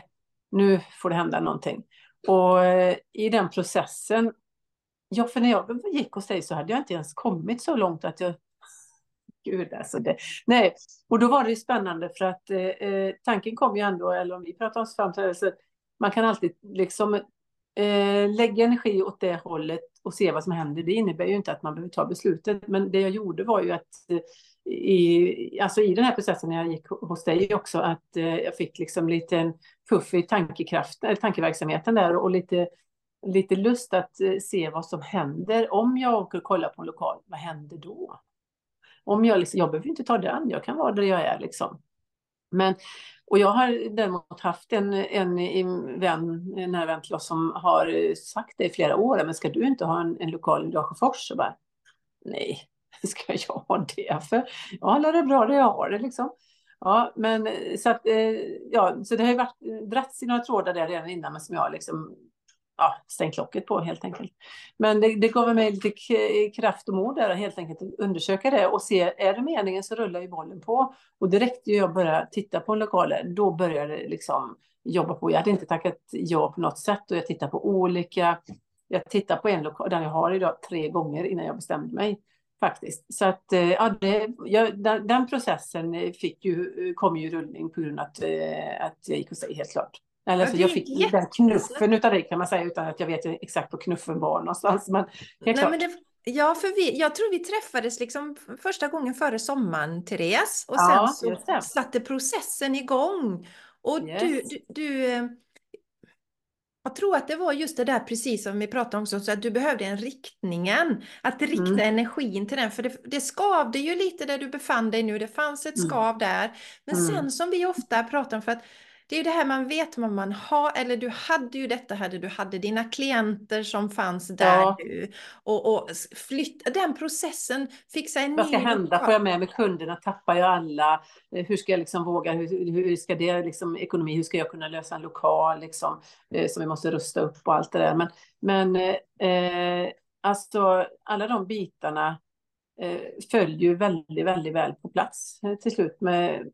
nu får det hända någonting. Och eh, i den processen, ja för när jag gick hos dig så hade jag inte ens kommit så långt att jag Gud alltså det. Nej, och då var det ju spännande för att eh, eh tanken kom ju ändå, eller om vi pratar om framträdelse, man kan alltid liksom eh, lägga energi åt det hållet och se vad som händer. Det innebär ju inte att man behöver ta beslutet, men det jag gjorde var ju att eh, i, alltså i den här processen när jag gick hos dig också, att eh, jag fick liksom lite en puff i tankekraften, eller tankeverksamheten där och lite, lite lust att eh, se vad som händer. Om jag åker och kollar på en lokal, vad händer då? Om jag, liksom, jag behöver inte ta den, jag kan vara där jag är liksom. Men, och jag har däremot haft en, en, en vän, en nära vän till oss som har sagt det i flera år, men ska du inte ha en, en lokal i Dalsjöfors? nej, ska jag ha det för? Jag har det bra där jag har det liksom. Ja, men så att, eh, ja, så det har ju varit eh, dragits i några trådar där redan innan, men som jag liksom ja, stängt locket på helt enkelt. Men det, det gav mig lite kraft och mod där att helt enkelt undersöka det och se, är det meningen så rullar ju bollen på. Och direkt när jag började titta på lokaler, då började det liksom jobba på. Jag hade inte tackat ja på något sätt och jag tittade på olika. Jag tittade på en lokal, den jag har idag, tre gånger innan jag bestämde mig faktiskt. Så att eh, ja, det, ja, den, den, processen eh, fick ju, eh, kom ju rullning på grund av att, att jag gick och sa helt klart. Eller så jag fick jätte... den knuffen utav dig kan man säga utan att jag vet exakt var knuffen var någonstans. Men helt Nej, Men det, ja, för vi, jag tror vi träffades liksom första gången före sommaren, Therese. Och sen så satte processen igång. Och yes. du, du, du eh, jag tror att det var just det där precis som vi pratade om, så att du behövde en riktningen. Att rikta mm. energin till den, för det, det skavde ju lite där du befann dig nu. Det fanns ett mm. skav där. Men mm. sen som vi ofta pratar om, för att det är ju det här man vet vad man har, eller du hade ju detta här, du hade dina klienter som fanns där ja. nu. Och, och flytt, den processen, fixa en Vad ska hända? Får jag med mig kunderna? Tappar jag alla? Eh, hur ska jag liksom våga? Hur, hur ska det liksom ekonomi? Hur ska jag kunna lösa en lokal liksom, eh, som vi måste rusta upp och allt det där? Men, men eh, alltså alla de bitarna eh, följer ju väldigt, väldigt väl på plats eh, till slut med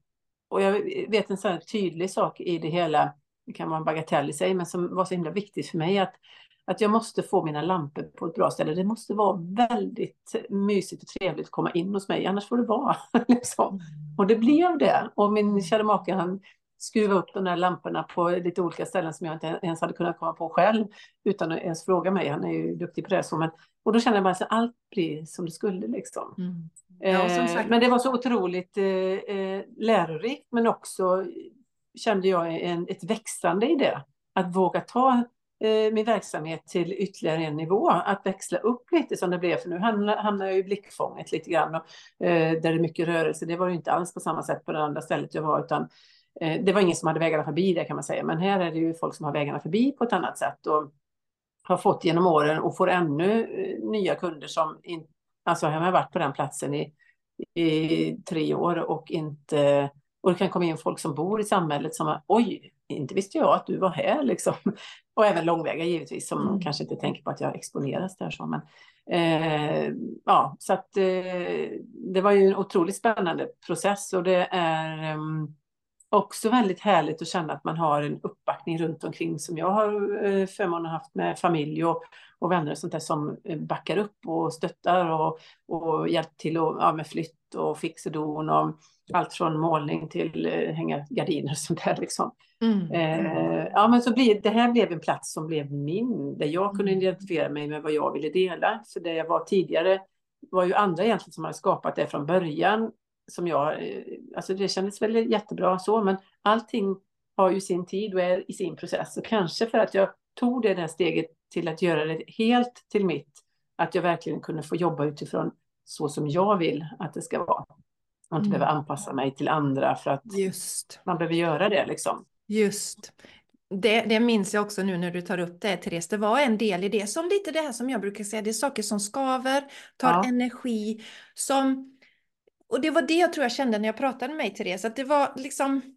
och jag vet en sån tydlig sak i det hela, det kan vara en bagatell i sig, men som var så himla viktigt för mig att, att jag måste få mina lampor på ett bra ställe. Det måste vara väldigt mysigt och trevligt att komma in hos mig, annars får det vara. liksom. Och det blev det. Och min kära make han skruva upp de där lamporna på lite olika ställen som jag inte ens hade kunnat komma på själv utan att ens fråga mig. Han är ju duktig på det. Så, men, och då kände jag bara att allt blir som det skulle liksom. Mm. Ja, eh, men det var så otroligt eh, eh, lärorikt, men också kände jag en, ett växande i det. Att våga ta min verksamhet till ytterligare en nivå, att växla upp lite som det blev, för nu hamnar, jag i blickfånget lite grann, och, eh, där det är mycket rörelse. Det var ju inte alls på samma sätt på det andra stället jag var, utan eh, det var ingen som hade vägarna förbi det kan man säga, men här är det ju folk som har vägarna förbi på ett annat sätt och har fått genom åren och får ännu nya kunder som inte Alltså jag har varit på den platsen i, i tre år och inte... Och det kan komma in folk som bor i samhället som oj, inte visste jag att du var här liksom. Och även långväga givetvis som mm. kanske inte tänker på att jag exponeras där så. Men, eh, ja, så att eh, det var ju en otroligt spännande process och det är eh, också väldigt härligt att känna att man har en uppbackning runt omkring som jag har eh, förmånen haft med familj och, och vänner och sånt där som eh, backar upp och stöttar och, och hjälper till och, ja, med flytt och fix och don och allt från målning till eh, hänga gardiner och sånt där liksom. Mm. Eh, ja men så blir, det här blev en plats som blev min, där jag kunde mm. identifiera mig med vad jag ville dela. För det jag var tidigare var ju andra egentligen som hade skapat det från början som jag, eh, alltså det kändes väl jättebra så, men allting har ju sin tid och är i sin process. Och kanske för att jag tog det där steget till att göra det helt till mitt, att jag verkligen kunde få jobba utifrån så som jag vill att det ska vara. Och inte mm. behöva anpassa mig till andra för att Just. man behöver göra det liksom. Just. Det, det minns jag också nu när du tar upp det, Therese. Det var en del i det, som lite det här som jag brukar säga, det är saker som skaver, tar ja. energi, som och det var det jag tror jag kände när jag pratade med mig, Therese, att det var liksom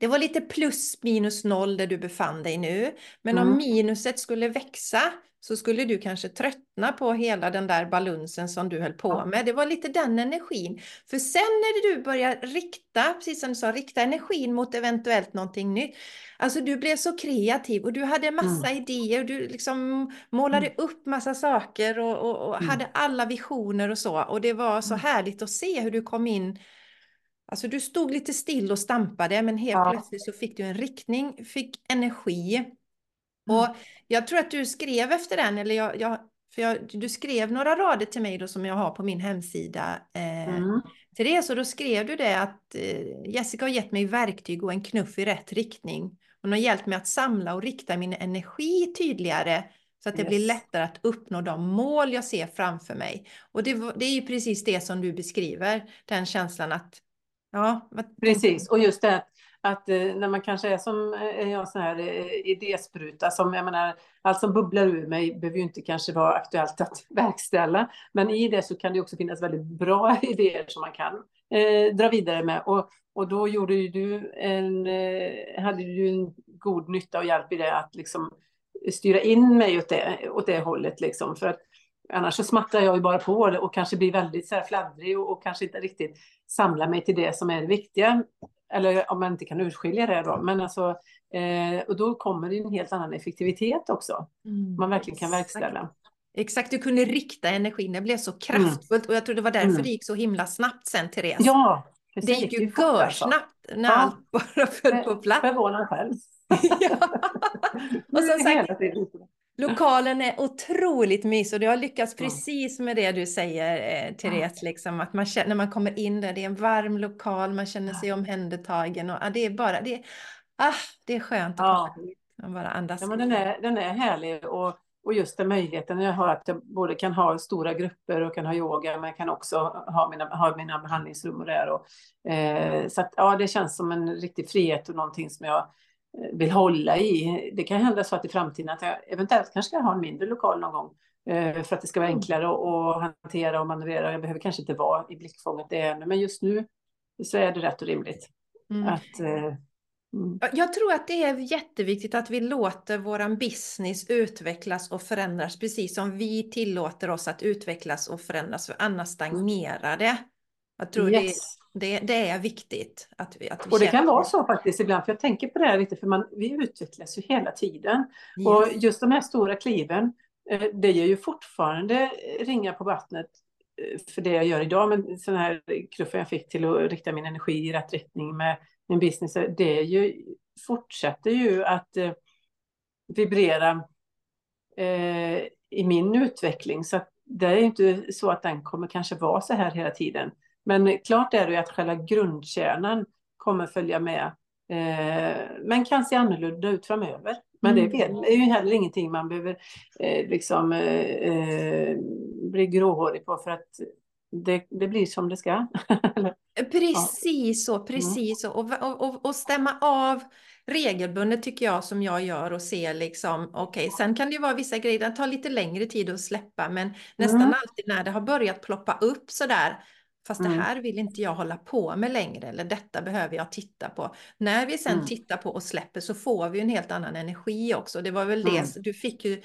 det var lite plus minus noll där du befann dig nu. Men mm. om minuset skulle växa så skulle du kanske tröttna på hela den där balunsen som du höll på med. Det var lite den energin. För sen när du börjar rikta, precis som du sa, rikta energin mot eventuellt någonting nytt. Alltså du blev så kreativ och du hade massa mm. idéer. Du liksom målade mm. upp massa saker och, och, och mm. hade alla visioner och så. Och det var så mm. härligt att se hur du kom in Alltså du stod lite still och stampade men helt ja. plötsligt så fick du en riktning, fick energi. Och mm. jag tror att du skrev efter den, eller jag, jag för jag, du skrev några rader till mig då som jag har på min hemsida. Eh, mm. Det så då skrev du det att eh, Jessica har gett mig verktyg och en knuff i rätt riktning. Hon har hjälpt mig att samla och rikta min energi tydligare så att det yes. blir lättare att uppnå de mål jag ser framför mig. Och det, det är ju precis det som du beskriver, den känslan att Ja, precis. Och just det att eh, när man kanske är som eh, jag sån här eh, idéspruta som jag menar, allt som bubblar ur mig behöver ju inte kanske vara aktuellt att verkställa. Men i det så kan det också finnas väldigt bra idéer som man kan eh, dra vidare med. Och, och då gjorde ju du en, eh, hade du en god nytta och hjälp i det att liksom styra in mig åt det, åt det hållet liksom. För att Annars så smattrar jag ju bara på och kanske blir väldigt så här fladdrig och, och kanske inte riktigt samlar mig till det som är det viktiga. Eller om man inte kan urskilja det då. Men alltså, eh, och då kommer det en helt annan effektivitet också. Mm, man verkligen kan verkställa. Exakt, du kunde rikta energin. Det blev så mm. kraftfullt och jag tror det var därför mm. det gick så himla snabbt sen, Therese. Ja, precis. Det gick ju görsnabbt när ja. allt bara föll på plats. Förvånad själv. ja. Och som sagt, Lokalen är otroligt mysig och du har lyckats precis med det du säger, eh, Therese, liksom, att man känner, när man kommer in där, det är en varm lokal, man känner sig omhändertagen och ah, det är bara, det, ah, det är skönt att ja. komma bara andas. Ja, men den, är, den är härlig och, och just den möjligheten jag har att jag både kan ha stora grupper och kan ha yoga, men jag kan också ha mina, ha mina behandlingsrum och där. Och, eh, så att, ja, det känns som en riktig frihet och någonting som jag vill hålla i. Det kan hända så att i framtiden att jag eventuellt kanske ska ha en mindre lokal någon gång eh, för att det ska vara mm. enklare att hantera och manövrera. Jag behöver kanske inte vara i blickfånget det ännu, men just nu så är det rätt och rimligt. Mm. Att, eh, mm. Jag tror att det är jätteviktigt att vi låter våran business utvecklas och förändras precis som vi tillåter oss att utvecklas och förändras, för annars stagnerar det. Jag tror yes. Det, det, är viktigt. Att vi, att vi och det kan vara så faktiskt ibland, för jag tänker på det här lite, för man, vi utvecklas ju hela tiden. Yes. Och just de här stora kliven, eh, det ger ju fortfarande ringar på vattnet eh, för det jag gör idag, men sån här knuffen jag fick till att rikta min energi i rätt riktning med min business, det är ju, fortsätter ju att eh, vibrera eh, i min utveckling. Så det är inte så att den kommer kanske vara så här hela tiden. Men klart är det ju att själva grundkärnan kommer följa med. Eh, men kan se annorlunda ut framöver. Men mm. det är ju heller ingenting man behöver eh, liksom eh, bli gråhårig på för att det, det blir som det ska. precis så, precis så. Och, och, och stämma av regelbundet tycker jag som jag gör och ser liksom, okej, okay, sen kan det ju vara vissa grejer, det tar lite längre tid att släppa, men nästan mm. alltid när det har börjat ploppa upp sådär, Fast mm. det här vill inte jag hålla på med längre eller detta behöver jag titta på. När vi sen mm. tittar på och släpper så får vi en helt annan energi också. Det var väl mm. det, du fick ju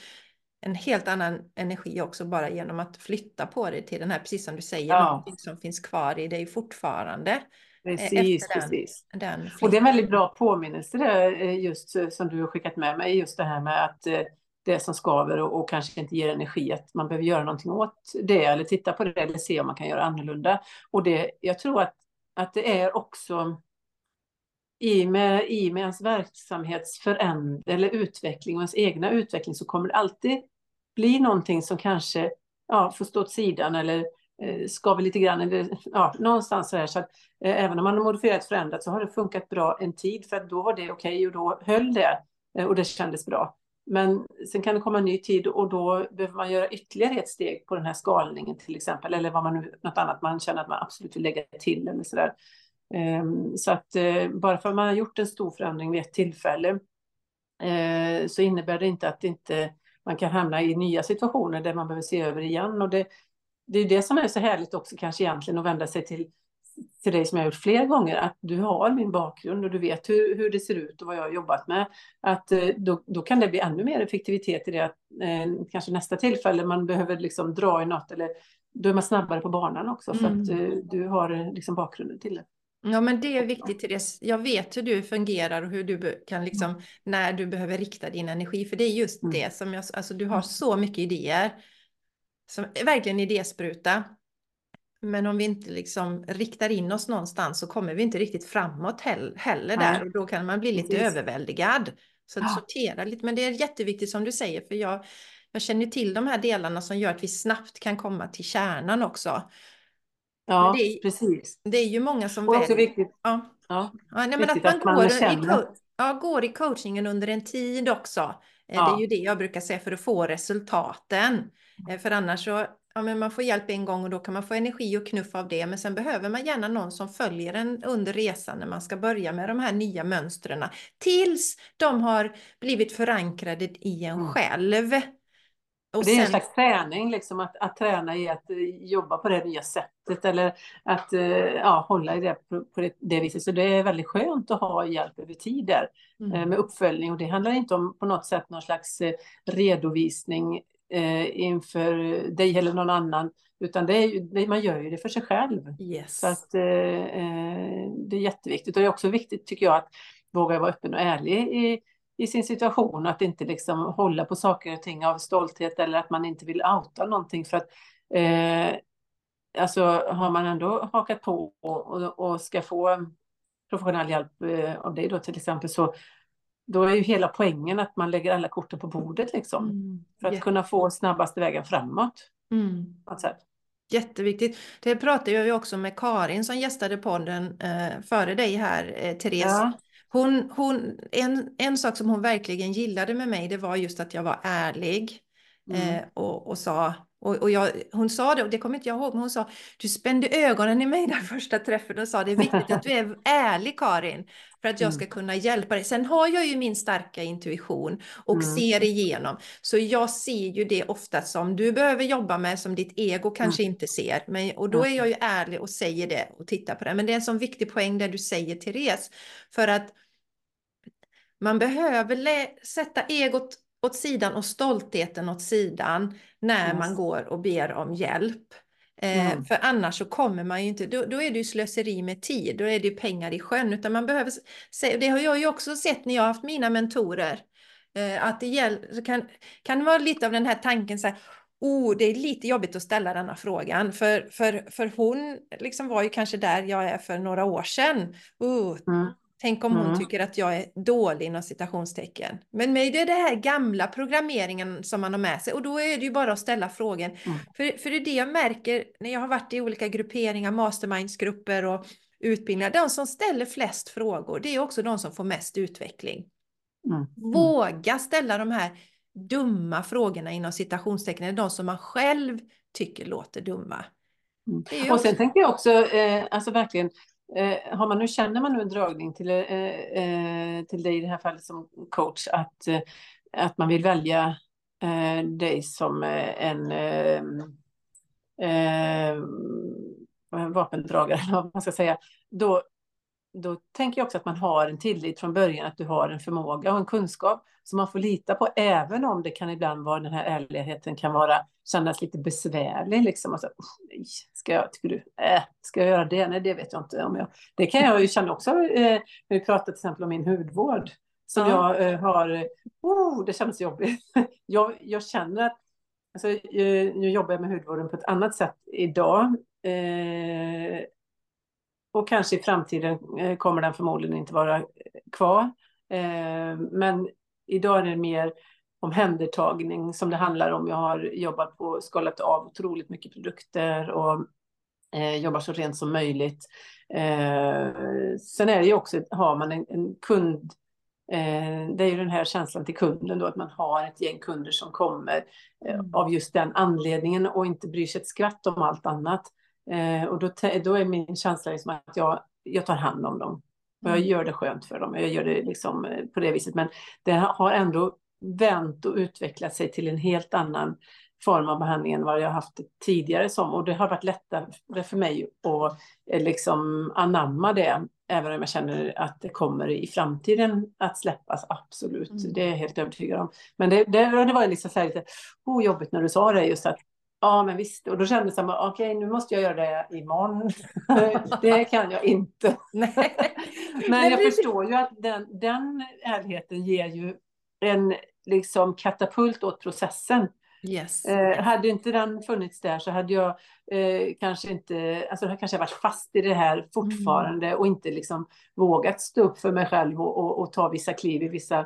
en helt annan energi också bara genom att flytta på dig till den här, precis som du säger, ja. som finns kvar i dig fortfarande. Eh, precis, den, precis. Den och det är en väldigt bra påminnelse eh, just som du har skickat med mig, just det här med att eh, det som skaver och, och, kanske inte ger energi, att man behöver göra någonting åt det eller titta på det eller se om man kan göra annorlunda. Och det, jag tror att, att det är också i med, i med ens verksamhetsförändring eller utveckling och ens egna utveckling så kommer det alltid bli någonting som kanske ja, får stå åt sidan eller eh, skaver lite grann. Eller, ja, någonstans så här. Så att, eh, även om man har modifierat förändrat så har det funkat bra en tid för att då var det okej okay, och då höll det eh, och det kändes bra. Men sen kan det komma en ny tid och då behöver man göra ytterligare ett steg på den här skalningen till exempel, eller vad man nu, något annat man känner att man absolut vill lägga till eller sådär. Ehm, så att eh, bara för att man har gjort en stor förändring vid ett tillfälle eh, så innebär det inte att inte man kan hamna i nya situationer där man behöver se över igen. Och det, det är det som är så härligt också kanske egentligen att vända sig till till dig som jag gjort flera gånger, att du har min bakgrund och du vet hur, hur det ser ut och vad jag har jobbat med. Att eh, då, då kan det bli ännu mer effektivitet i det att eh, kanske nästa tillfälle man behöver liksom dra i något eller då är man snabbare på banan också för mm. att eh, du har eh, liksom bakgrunden till det. Ja, men det är viktigt. Det. Jag vet hur du fungerar och hur du kan liksom, mm. när du behöver rikta din energi. För det är just mm. det som jag, alltså du har så mycket idéer. Som verkligen idéspruta. Men om vi inte liksom riktar in oss någonstans så kommer vi inte riktigt framåt heller där. Och då kan man bli lite Precis. överväldigad. Så ja. sortera lite. Men det är jätteviktigt som du säger. För jag, jag känner till de här delarna som gör att vi snabbt kan komma till kärnan också. Ja, det är, precis. Det är ju många som och också viktigt. Ja. Ja, ja nej, men att man, att man går, i, ja, går i coachingen under en tid också. Eh, ja. Det är ju det jag brukar säga för att få resultaten. Eh, för annars så, ja men man får hjälp en gång och då kan man få energi och knuff av det. Men sen behöver man gärna någon som följer en under resan när man ska börja med de här nya mönstren. Tills de har blivit förankrade i en mm. själv. Och det är sen... en slags träning, liksom, att, att träna i att uh, jobba på det nya sättet eller att uh, ja, hålla i det på, det, det, viset. Så det är väldigt skönt att ha hjälp över tid där mm. med uppföljning. Och det handlar inte om på något sätt någon slags redovisning inför dig eller någon annan, utan det är, man gör ju det för sig själv. Yes. Så att, det är jätteviktigt. Och det är också viktigt, tycker jag, att våga vara öppen och ärlig i i sin situation, att inte liksom hålla på saker och ting av stolthet eller att man inte vill outa någonting för att eh, alltså har man ändå hakat på och, och, och ska få professionell hjälp eh, av dig då till exempel så då är ju hela poängen att man lägger alla korten på bordet liksom. Mm. För att yeah. kunna få snabbaste vägen framåt. Mm. Jätteviktigt. Det pratade jag ju också med Karin som gästade podden eh, före dig här, eh, Therese. Ja. Hon, hon, en, en sak som hon verkligen gillade med mig, det var just att jag var ärlig. Mm. Eh, och, och sa, och, och jag, hon sa det, och det kommer inte jag ihåg, men hon sa, du spände ögonen i mig den första träffen och sa, det är viktigt att du är ärlig Karin, för att jag ska mm. kunna hjälpa dig. Sen har jag ju min starka intuition och mm. ser igenom, så jag ser ju det ofta som du behöver jobba med, som ditt ego kanske mm. inte ser. Men, och då är jag ju ärlig och säger det och tittar på det. Men det är en sån viktig poäng där du säger Therese, för att man behöver sätta egot åt sidan och stoltheten åt sidan när yes. man går och ber om hjälp. Eh, mm. För annars så kommer man ju inte, då, då, är det ju slöseri med tid, då är det ju pengar i sjön. Utan man behöver, det har jag ju också sett när jag har haft mina mentorer, eh, att det gäller, kan, kan vara lite av den här tanken så här, oh, det är lite jobbigt att ställa denna frågan. För, för, för hon liksom var ju kanske där jag är för några år sedan. Oh, mm. Tänk om hon mm. tycker att jag är dålig inom citationstecken. Men med det är det här gamla programmeringen som man har med sig och då är det ju bara att ställa frågan. Mm. För, för det är det jag märker när jag har varit i olika grupperingar, mastermindsgrupper och utbildningar. De som ställer flest frågor, det är också de som får mest utveckling. Mm. mm. Våga ställa de här dumma frågorna inom citationstecken, de som man själv tycker låter dumma. Mm. Och sen tänker jag också, eh, alltså verkligen, Eh, har man nu, känner man nu en dragning till, eh, eh, till dig i det här fallet som coach att, eh, att man vill välja eh, dig som eh, en eh, eh, vapendragare, vad man ska säga, då, då tänker jag också att man har en tillit från början, att du har en förmåga och en kunskap som man får lita på, även om det kan ibland vara den här ärligheten kan vara, kännas lite besvärlig. Liksom. Alltså, nej, ska jag, tycker du, äh, ska jag göra det? Nej, det vet jag inte om jag... Det kan jag ju känna också, eh, när vi pratar till exempel om min hudvård, som ja. jag eh, har, oh, det känns jobbigt. jag, jag känner att, alltså, eh, nu jobbar jag med hudvården på ett annat sätt idag, eh, och kanske i framtiden eh, kommer den förmodligen inte vara kvar. Eh, men idag är det mer omhändertagning som det handlar om. Jag har jobbat på, skalat av otroligt mycket produkter och eh, jobbar så rent som möjligt. sen är det ju också, har man en, en kund det är ju den här känslan till kunden då, att man har ett gäng kunder som kommer mm. av just den anledningen och inte bryr sig ett skvatt om allt annat. Eh, och då, då är min känsla liksom att jag, jag tar hand om dem. Och jag mm. gör det skönt för dem. Jag gör det liksom eh, på det viset. Men det har ändå vänt och utvecklat sig till en helt annan form av behandling än vad jag haft tidigare som. Och det har varit lättare för mig att eh, liksom anamma det, även om jag känner att det kommer i framtiden att släppas, absolut. Mm. Det är jag helt övertygad om. Men det, det, det var liksom så lite oh, jobbigt när du sa det, just att Ja, men visst. Och då kände jag okej, okay, nu måste jag göra det imorgon. det kan jag inte. men jag förstår ju att den, den ärligheten ger ju en liksom katapult åt processen. Yes. Eh, hade inte den funnits där så hade jag eh, kanske inte, alltså jag kanske varit fast i det här fortfarande mm. och inte liksom vågat stå upp för mig själv och, och, och ta vissa kliv i vissa,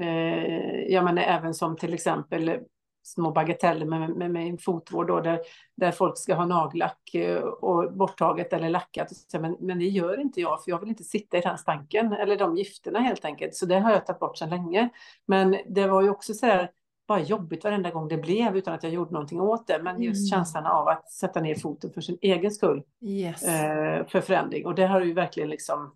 eh, jag menar även som till exempel små bagateller med, med, med fotvård då, där, där folk ska ha nagellack eh, och borttaget eller lackat. Men, men det gör inte jag, för jag vill inte sitta i den stanken eller de gifterna helt enkelt. Så det har jag tagit bort sedan länge. Men det var ju också så här, bara jobbigt varenda gång det blev utan att jag gjorde någonting åt det. Men just mm. känslan av att sätta ner foten för sin egen skull yes. eh, för förändring. Och det har ju verkligen liksom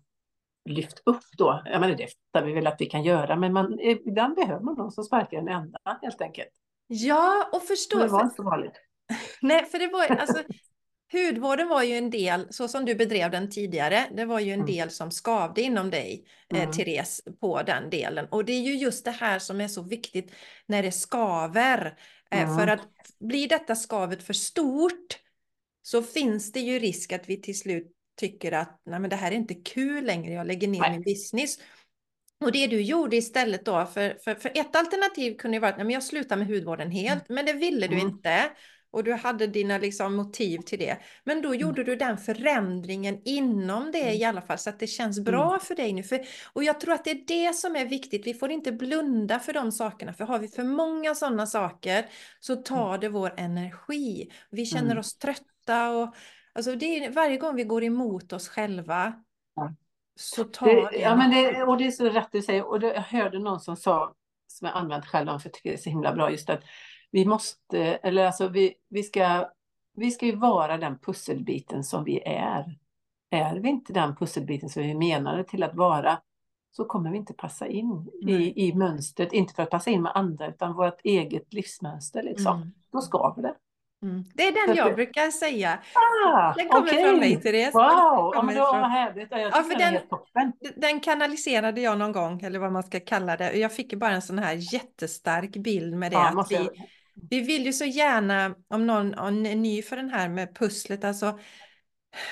lyft upp då. Jag menar, det fattar vi väl att vi kan göra, men man, ibland behöver man någon som sparkar en ända helt enkelt. Ja, och förstå. Det var inte så vanligt. Nej, för det var alltså, hudvården var ju en del, så som du bedrev den tidigare, det var ju en mm. del som skavde inom dig, eh, mm. Therese, på den delen. Och det är ju just det här som är så viktigt när det skaver. Eh, mm. För att blir detta skavet för stort så finns det ju risk att vi till slut tycker att Nej, men det här är inte kul längre, jag lägger ner Nej. min business. Och det du gjorde istället då, för, för, för ett alternativ kunde ju vara att jag slutar med hudvården helt, mm. men det ville du mm. inte. Och du hade dina liksom, motiv till det. Men då mm. gjorde mm. du den förändringen inom det mm. i alla fall, så att det känns bra mm. för dig nu. För, och jag tror att det är det som är viktigt. Vi får inte blunda för de sakerna, för har vi för många sådana saker så tar det vår energi. Vi känner oss trötta och alltså det är, varje gång vi går emot oss själva så tar det, det. Ja, men det, och det är så rätt du säger. Och det, jag hörde någon som sa, som jag använt själv, för jag tycker det är så himla bra, just att vi måste, eller alltså vi, vi ska, vi ska ju vara den pusselbiten som vi är. Är vi inte den pusselbiten som vi menade till att vara, så kommer vi inte passa in i, i mönstret. Inte för att passa in med andra, utan vårt eget livsmönster. Liksom. Mm. Då ska vi det. Mm. Det är den jag brukar säga. Ah, den kommer okay. från mig, Therese. Wow, ja, men var härligt. Jag ja, för den, den, den kanaliserade jag någon gång, eller vad man ska kalla det. Jag fick bara en sån här jättestark bild med det. Ja, att vi, vi vill ju så gärna, om någon är ny för den här med pusslet, alltså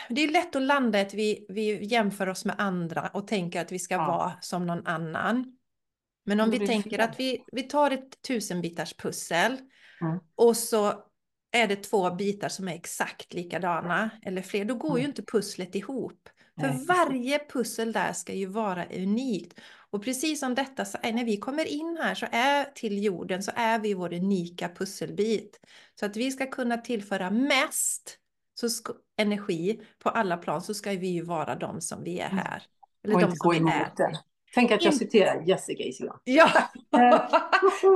det är lätt att landa att vi, vi jämför oss med andra och tänker att vi ska ja. vara som någon annan. Men om vi tänker att vi, vi tar ett tusenbitars pussel mm. och så är det två bitar som är exakt likadana eller fler, då går mm. ju inte pusslet ihop. För Nej. varje pussel där ska ju vara unikt. Och precis som detta, så är, när vi kommer in här så är till jorden så är vi vår unika pusselbit. Så att vi ska kunna tillföra mest så energi på alla plan så ska vi ju vara de som vi är mm. här. Eller och de inte gå emot det. Tänk att jag citerar Jessica Isilon. Ja,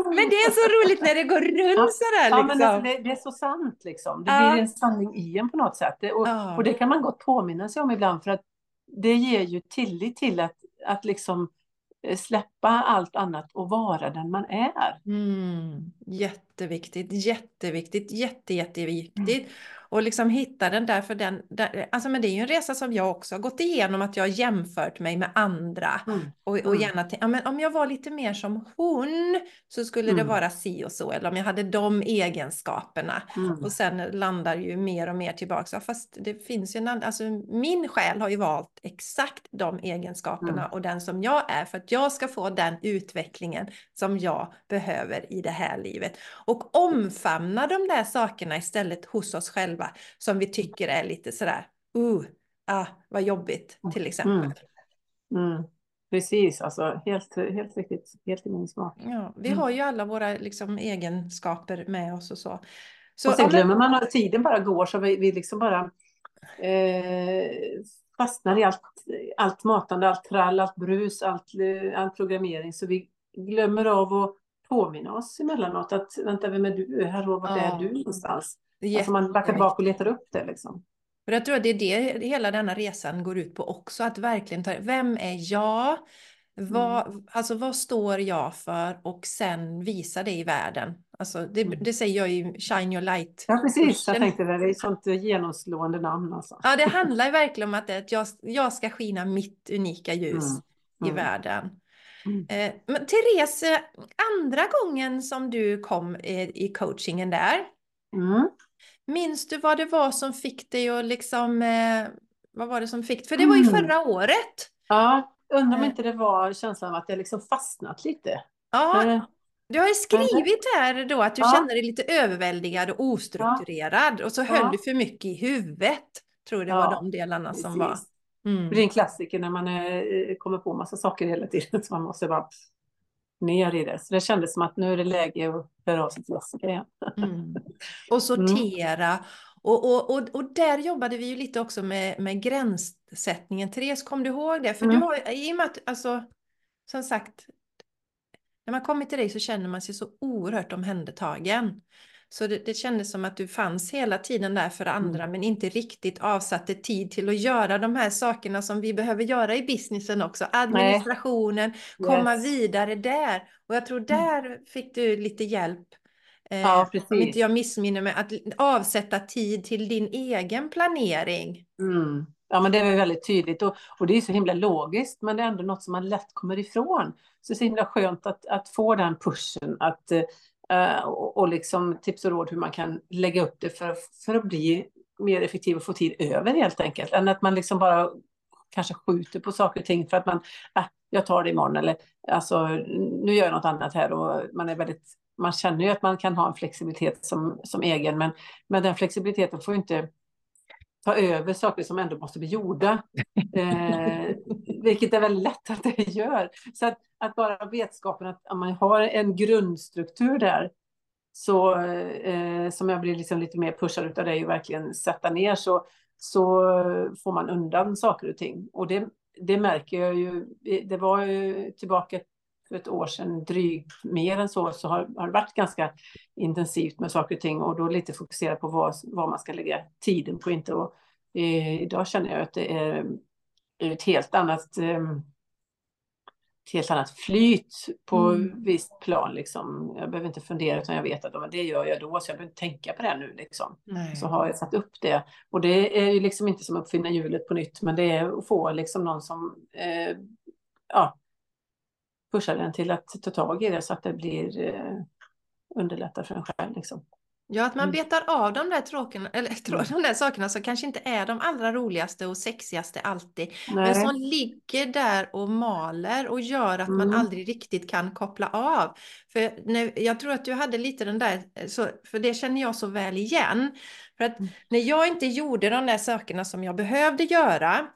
men det är så roligt när det går runt sådär. Liksom. Ja, men liksom. alltså, det, det, är så sant liksom. Det blir en sanning i en på något sätt. Det, och, och, det kan man gott påminna sig om ibland för att det ger ju tillit till att, att liksom eh, släppa allt annat och vara den man är. Mm. Jätteviktigt, jätteviktigt, jätte, jätteviktigt. Mm och liksom hitta den där för den, där, alltså men det är ju en resa som jag också har gått igenom att jag har jämfört mig med andra mm. och, och mm. gärna ja, men om jag var lite mer som hon så skulle mm. det vara si och så eller om jag hade de egenskaperna mm. och sen landar ju mer och mer tillbaka ja, fast det finns ju en annan, alltså min själ har ju valt exakt de egenskaperna mm. och den som jag är för att jag ska få den utvecklingen som jag behöver i det här livet och omfamna de där sakerna istället hos oss själva själva som vi tycker är lite sådär, uh, ah, vad jobbigt till mm. exempel. Mm. Mm. Precis, alltså helt, helt riktigt, helt i min smak. Ja, vi mm. har ju alla våra liksom, egenskaper med oss och så. så och sen glömmer man att tiden bara går så vi, vi liksom bara eh, fastnar i allt, allt matande, allt trall, allt brus, allt, all programmering så vi glömmer av att påminna oss emellanåt att vänta, vem är du? Här och vart ja. är du någonstans? Alltså man backar tillbaka och letar upp det liksom. För jag tror att det är det hela denna resan går ut på också, att verkligen ta vem är jag? Vad, mm. Alltså vad står jag för och sen visa det i världen. Alltså, det, det säger jag i Shine Your Light. Ja, precis. Jag tänkte det. Det är ett sånt genomslående namn. Alltså. Ja, det handlar verkligen om att, att jag, jag ska skina mitt unika ljus Mm. i Mm. världen. Mm. Eh, men Therese, andra gången som du kom eh, i coachingen där, Mm. Minns du vad det var som fick dig att liksom, eh, vad var det som fick, för det var ju Mm. förra året. Ja, undrar om Eh. inte det var känslan av att jag liksom fastnat lite. Ja, Eh, du har ju skrivit här då att du Ja. känner dig lite överväldigad och ostrukturerad och så höll Ja. du för mycket i huvudet. Tror det var Ja, de delarna som var. Mm. Det är en klassiker när man eh, kommer på massa saker hela tiden så man måste bara ner i det. Så det kändes som att nu är det läge att höra av sig till Jessica igen. Mm. Och sortera. Och, och, och, och där jobbade vi ju lite också med, med gränssättningen. Therese, kom du ihåg det? För Mm. du har, i och med att, alltså, som sagt, när man kommer till dig så känner man sig så oerhört omhändertagen. Så det, det kändes som att du fanns hela tiden där för andra men inte riktigt avsatte tid till att göra de här sakerna som vi behöver göra i businessen också. Administrationen, komma Yes. vidare där. Och jag tror där fick du lite hjälp. Eh, Ja, om precis. inte jag missminner mig, att avsätta tid till din egen planering. Mm. Ja, men det är väl väldigt tydligt och, och det är så himla logiskt, men det är ändå något som man lätt kommer ifrån. Så det är så himla skönt att, att få den pushen att, eh, och, och liksom tips och råd hur man kan lägga upp det för, för att bli mer effektiv och få tid över helt enkelt. Än att man liksom bara kanske skjuter på saker och ting för att man, äh, jag tar det imorgon eller alltså nu gör jag något annat här och man är väldigt man känner ju att man kan ha en flexibilitet som, som egen, men, men den flexibiliteten får ju inte ta över saker som ändå måste bli gjorda. Eh, vilket är väldigt lätt att det gör. Så att, att bara vetskapen att om man har en grundstruktur där, så, eh, som jag blir liksom lite mer pushad utav dig och verkligen sätta ner, så, så får man undan saker och ting. Och det, det märker jag ju, det var ju tillbaka för ett år sedan, drygt mer än så, så har, har det varit ganska intensivt med saker och ting och då lite fokusera på vad, vad man ska lägga tiden på inte. Och, eh, idag känner jag att det är ett helt annat eh, ett helt annat flyt på Mm. visst plan. Liksom. Jag behöver inte fundera utan jag vet att det gör jag då så jag behöver inte tänka på det nu. Liksom. Nej. Så har jag satt upp det. Och det är ju liksom inte som att uppfinna hjulet på nytt men det är att få liksom någon som eh, ja, pushar den till att ta tag i det så att det blir eh, underlättar för en själv. Liksom. Ja, att man Mm. betar av de där, tråken, eller, Mm. de där sakerna som kanske inte är de allra roligaste och sexigaste alltid. Men Nej. som ligger där och maler och gör att man Mm. aldrig riktigt kan koppla av. För när, jag tror att du hade lite den där, så, för det känner jag så väl igen. För att Mm. när jag inte gjorde de där sakerna som jag behövde göra,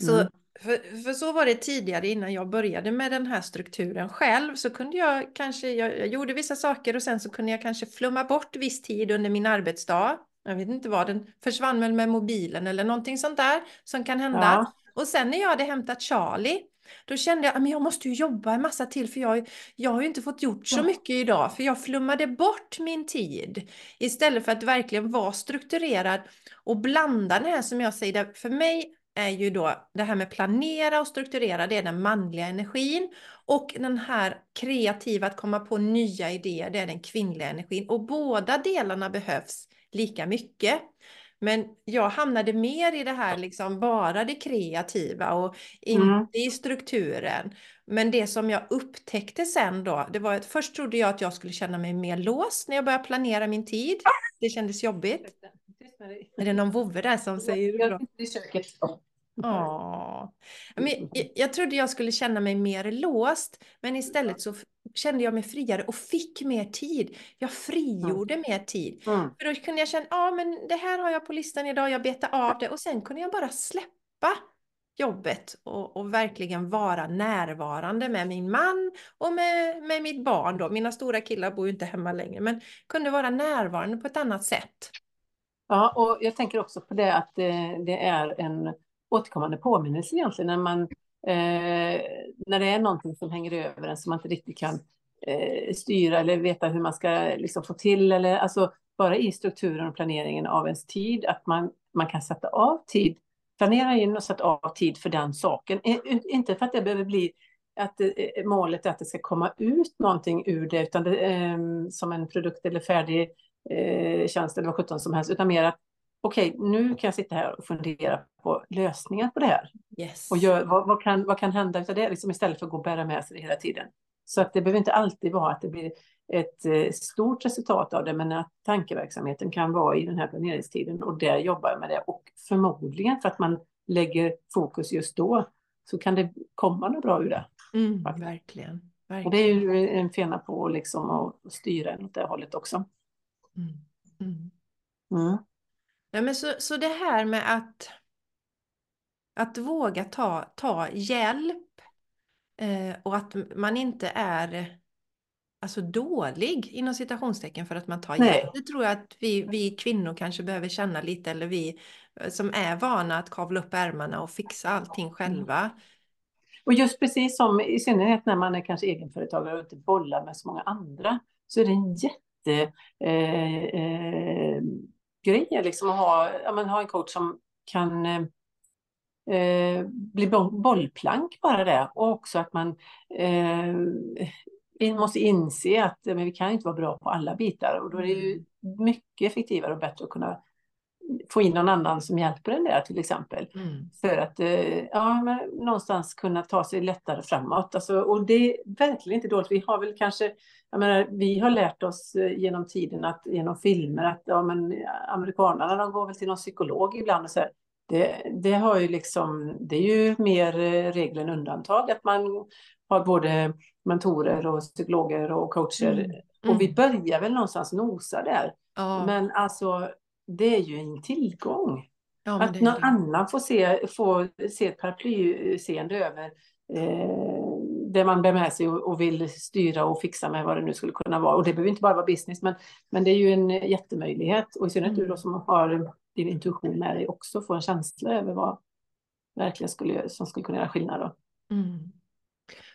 så, Mm. För, för så var det tidigare innan jag började med den här strukturen själv, så kunde jag kanske, jag, jag gjorde vissa saker och sen så kunde jag kanske flumma bort viss tid under min arbetsdag. Jag vet inte vad, den försvann väl med mobilen eller någonting sånt där som kan hända. Ja. Och sen när jag hade hämtat Charlie, då kände jag att jag måste ju jobba en massa till för jag, jag har ju inte fått gjort så mycket idag för jag flummade bort min tid istället för att verkligen vara strukturerad och blanda det här som jag säger. För mig är ju då det här med planera och strukturera, det är den manliga energin och den här kreativa att komma på nya idéer, det är den kvinnliga energin och båda delarna behövs lika mycket. Men jag hamnade mer i det här, liksom bara det kreativa och inte Mm. i strukturen. Men det som jag upptäckte sen då, det var att först trodde jag att jag skulle känna mig mer låst när jag började planera min tid. Det kändes jobbigt. Med dig. Är det någon vovve där som säger Jag sitter i köket. Ja. Men jag, jag trodde jag skulle känna mig mer låst, men istället så kände jag mig friare och fick mer tid. Jag frigjorde mer tid. Mm. För då kunde jag känna, ja men det här har jag på listan idag, jag betar av det och sen kunde jag bara släppa jobbet och, och verkligen vara närvarande med min man och med, med mitt barn då. Mina stora killar bor ju inte hemma längre, men kunde vara närvarande på ett annat sätt. Ja, och jag tänker också på det att det, det är en återkommande påminnelse egentligen när man eh, när det är någonting som hänger över en som man inte riktigt kan eh, styra eller veta hur man ska liksom, få till eller alltså bara i strukturen och planeringen av ens tid att man, man kan sätta av tid planera in och sätta av tid för den saken. Inte för att det behöver bli att eh, målet är att det ska komma ut någonting ur det, utan det, eh, som en produkt eller färdig eh, tjänst eller vad sjutton som helst, utan mer att okej, okay, nu kan jag sitta här och fundera på lösningar på det här. Yes. Och gör, vad, vad, kan, vad kan hända av det, liksom istället för att gå och bära med sig det hela tiden. Så att det behöver inte alltid vara att det blir ett eh, stort resultat av det, men att tankeverksamheten kan vara i den här planeringstiden och där jobbar jag med det. Och förmodligen för att man lägger fokus just då så kan det komma något bra ur det. Mm, verkligen, verkligen. Och det är ju en fena på liksom att styra åt det hållet också. Mm. Mm. Ja, men så, så det här med att, att våga ta, ta hjälp eh, och att man inte är alltså dålig inom citationstecken för att man tar hjälp. Det tror jag att vi, vi kvinnor kanske behöver känna lite eller vi eh, som är vana att kavla upp ärmarna och fixa allting mm. själva. Och just precis som i synnerhet när man är kanske egenföretagare och inte bollar med så många andra så är det en jätte eh, eh, grej liksom att ha, ja, men ha en coach som kan eh, eh bli bollplank bara det och också att man eh, vi måste inse att men vi kan inte vara bra på alla bitar och då är det ju mm. mycket effektivare och bättre att kunna få in någon annan som hjälper en där till exempel. Mm. För att eh, ja, men någonstans kunna ta sig lättare framåt. Alltså, och det är verkligen inte dåligt. Vi har väl kanske, jag menar, vi har lärt oss eh, genom tiden att genom filmer att ja, men, amerikanerna de går väl till någon psykolog ibland och så här. Det, det, har ju liksom, det är ju mer eh, regel än undantag att man har både mentorer och psykologer och coacher. Mm. Mm. Och vi börjar väl någonstans nosa där. Ja. Men alltså, det är ju en tillgång. Ja, att någon det. annan får se, får se ett paraplyseende över eh, det man bär med sig och, och, vill styra och fixa med vad det nu skulle kunna vara. Och det behöver inte bara vara business, men, men det är ju en jättemöjlighet. Och i synnerhet mm. du då som har din intuition med dig också, får en känsla över vad verkligen skulle, som skulle kunna göra skillnad. Då. Mm.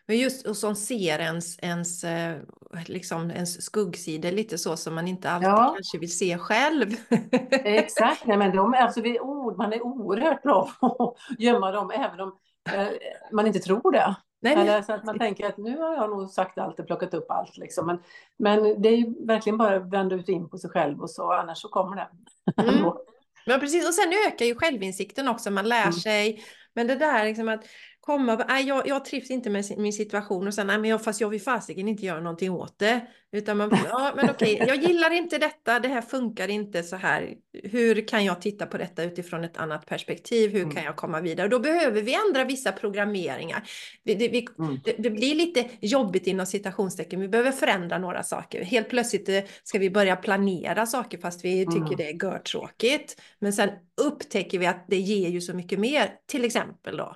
Men just och som ser ens, ens, eh, liksom, ens skuggsida lite så som man inte alltid ja. kanske vill se själv. Exakt, Nej, men de, alltså, vi, oh, man är oerhört bra på att gömma dem även om eh, man inte tror det. Nej, Eller så att man tänker att nu har jag nog sagt allt och plockat upp allt. Liksom. Men, men det är verkligen bara att vända ut in på sig själv och så, annars så kommer det. Mm. Men precis, och sen ökar ju självinsikten också, man lär mm. sig. Men det där liksom att komma, nej, jag, jag trivs inte med min situation och sen, nej, men jag, fast jag vill fasiken inte göra någonting åt det. Utan man, ja men okej, jag gillar inte detta, det här funkar inte så här. Hur kan jag titta på detta utifrån ett annat perspektiv? Hur mm. kan jag komma vidare? Då behöver vi ändra vissa programmeringar. Det, det, vi, mm. det, det, blir lite jobbigt inom citationstecken, vi behöver förändra några saker. Helt plötsligt eh, ska vi börja planera saker fast vi tycker mm. det är görtråkigt. Men sen upptäcker vi att det ger ju så mycket mer, till exempel då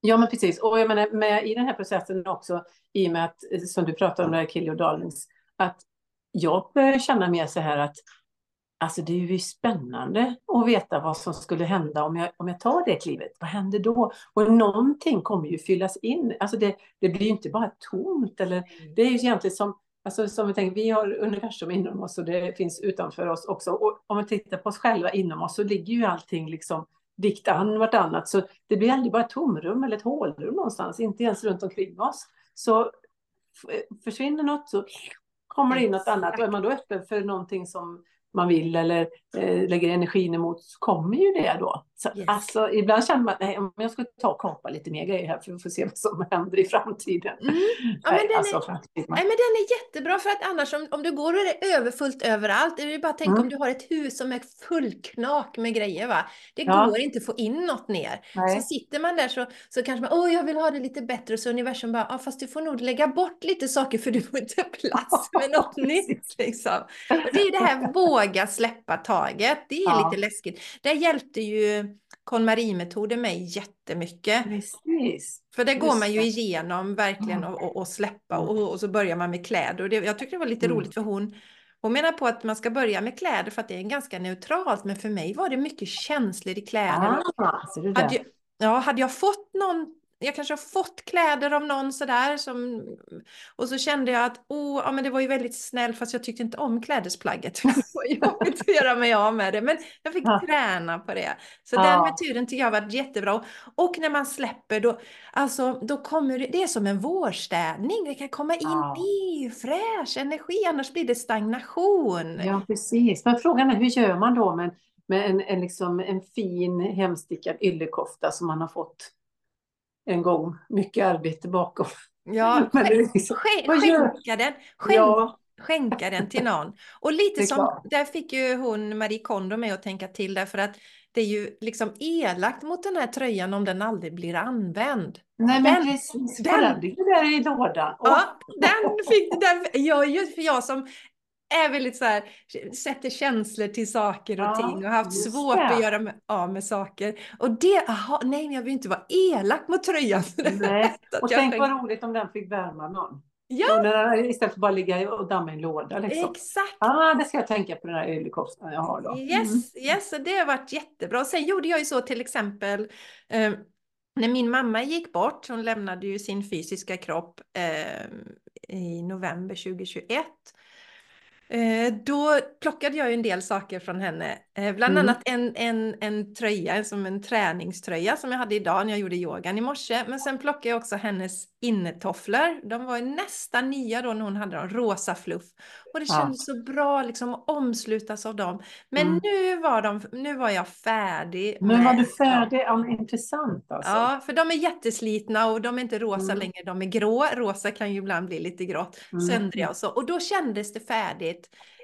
Ja, men precis. Och jag menar, med, i den här processen också, i och med att, som du pratar om, det här Darlings, att jag börjar känna mer så här att Alltså det är ju spännande att veta vad som skulle hända om jag, om jag tar det klivet. Vad händer då? Och någonting kommer ju fyllas in. Alltså det, det blir ju inte bara tomt. Eller, mm. det är ju egentligen som, alltså som vi tänker, vi har universum inom oss och det finns utanför oss också. Och om vi tittar på oss själva inom oss så ligger ju allting liksom dikt an vartannat. Så det blir aldrig bara ett tomrum eller ett hålrum någonstans, inte ens runt omkring oss. Så försvinner något så kommer det in något annat. Och är man då öppen för någonting som man vill eller eh, lägger energin emot så kommer ju det då. Så, yes. alltså, ibland känner man att om jag skulle ta och kapa lite mer grejer här för att få se vad som händer i framtiden. Mm. Ja, men, den alltså, är, nej, men den är jättebra för att annars om, om du går och det är överfullt överallt, det är bara tänk mm. om du har ett hus som är fullknak med grejer. Va? Det ja. går inte att få in något ner. Nej. Så sitter man där så, så kanske man, åh jag vill ha det lite bättre och så universum bara, ja fast du får nog lägga bort lite saker för du får inte plats med något nytt. Liksom. Och det är det här våga släppa taget, det är ja. lite läskigt. Det hjälpte ju KonMari-metoden mig jättemycket. Precis. För det går man ju igenom verkligen och, och, och släppa och, och, så börjar man med kläder. Och det, jag tycker det var lite mm. roligt för hon, hon menar på att man ska börja med kläder för att det är ganska neutralt. Men för mig var det mycket känslor i kläder. Ah, hade, jag, ja, hade jag fått någon jag kanske har fått kläder av någon sådär som, och så kände jag att oh, ja, men det var ju väldigt snällt fast jag tyckte inte om klädesplagget. det var jobbigt att göra mig av med det men jag fick ja. träna på det. Så ja. den metoden tycker jag har varit jättebra. Och när man släpper då, alltså, då kommer det, det är som en vårstädning. Det kan komma in ja. ny fräsch energi annars blir det stagnation. Ja precis. Men frågan är hur gör man då med, med en, en, liksom, en fin hemstickad yllekofta som man har fått en gång. Mycket arbete bakom. Ja, liksom, skänka den. Skänk, ja. Skänka den till någon. Och lite som, klart. där fick ju hon Marie Kondo med att tänka till därför att det är ju liksom elakt mot den här tröjan om den aldrig blir använd. Nej men den, precis, den, den ligger där i lådan. Ja, den fick, den, jag, för jag som är väldigt så här, sätter känslor till saker och ja, ting och haft svårt det. att göra av med saker. Och det, aha, nej men jag vill inte vara elak mot tröjan. Nej. och tänk vad roligt om den fick värma någon. Ja. istället för att bara ligga och damma i en låda. Liksom. Exakt. Ah, det ska jag tänka på den här ölkoftan jag har då. Mm. Yes, yes, det har varit jättebra. Sen gjorde jag ju så till exempel eh, när min mamma gick bort, hon lämnade ju sin fysiska kropp eh, i november 2021. Eh, då plockade jag en del saker från henne. Eh, bland mm. annat en, en, en tröja, som en träningströja som jag hade idag när jag gjorde yogan i morse. Men sen plockade jag också hennes innetofflor. De var nästan nya då när hon hade dem, rosa fluff. Och det kändes ja. så bra liksom att omslutas av dem. Men mm. nu, var de, nu var jag färdig. Nu var du färdig, ja, intressant alltså. Ja, för de är jätteslitna och de är inte rosa mm. längre, de är grå. Rosa kan ju ibland bli lite grått, mm. söndriga och så. Och då kändes det färdigt.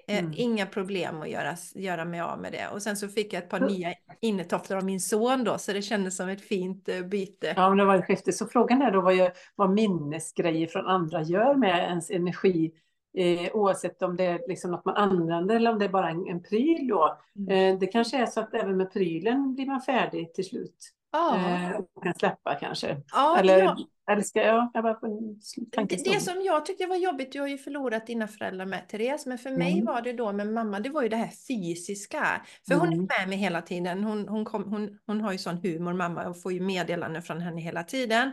Eh, mm. Inga problem att göra, göra mig av med det. Och sen så fick jag ett par nya innetofflor av min son då, så det kändes som ett fint uh, byte. Ja, men det var ett skifte. Så frågan är då vad, jag, vad minnesgrejer från andra gör med ens energi Eh, oavsett om det är liksom något man använder eller om det är bara en, en pryl. Då. Mm. Eh, det kanske är så att även med prylen blir man färdig till slut. Ah. Eh, och kan släppa kanske. Ah, eller, ja. Ska jag, jag bara det, det som jag tyckte var jobbigt, du har ju förlorat dina föräldrar med Therese, men för mm. mig var det då med mamma, det var ju det här fysiska. För mm. hon är mm. med mig hela tiden, hon, hon, kom, hon, hon har ju sån humor mamma och får ju meddelanden från henne hela tiden.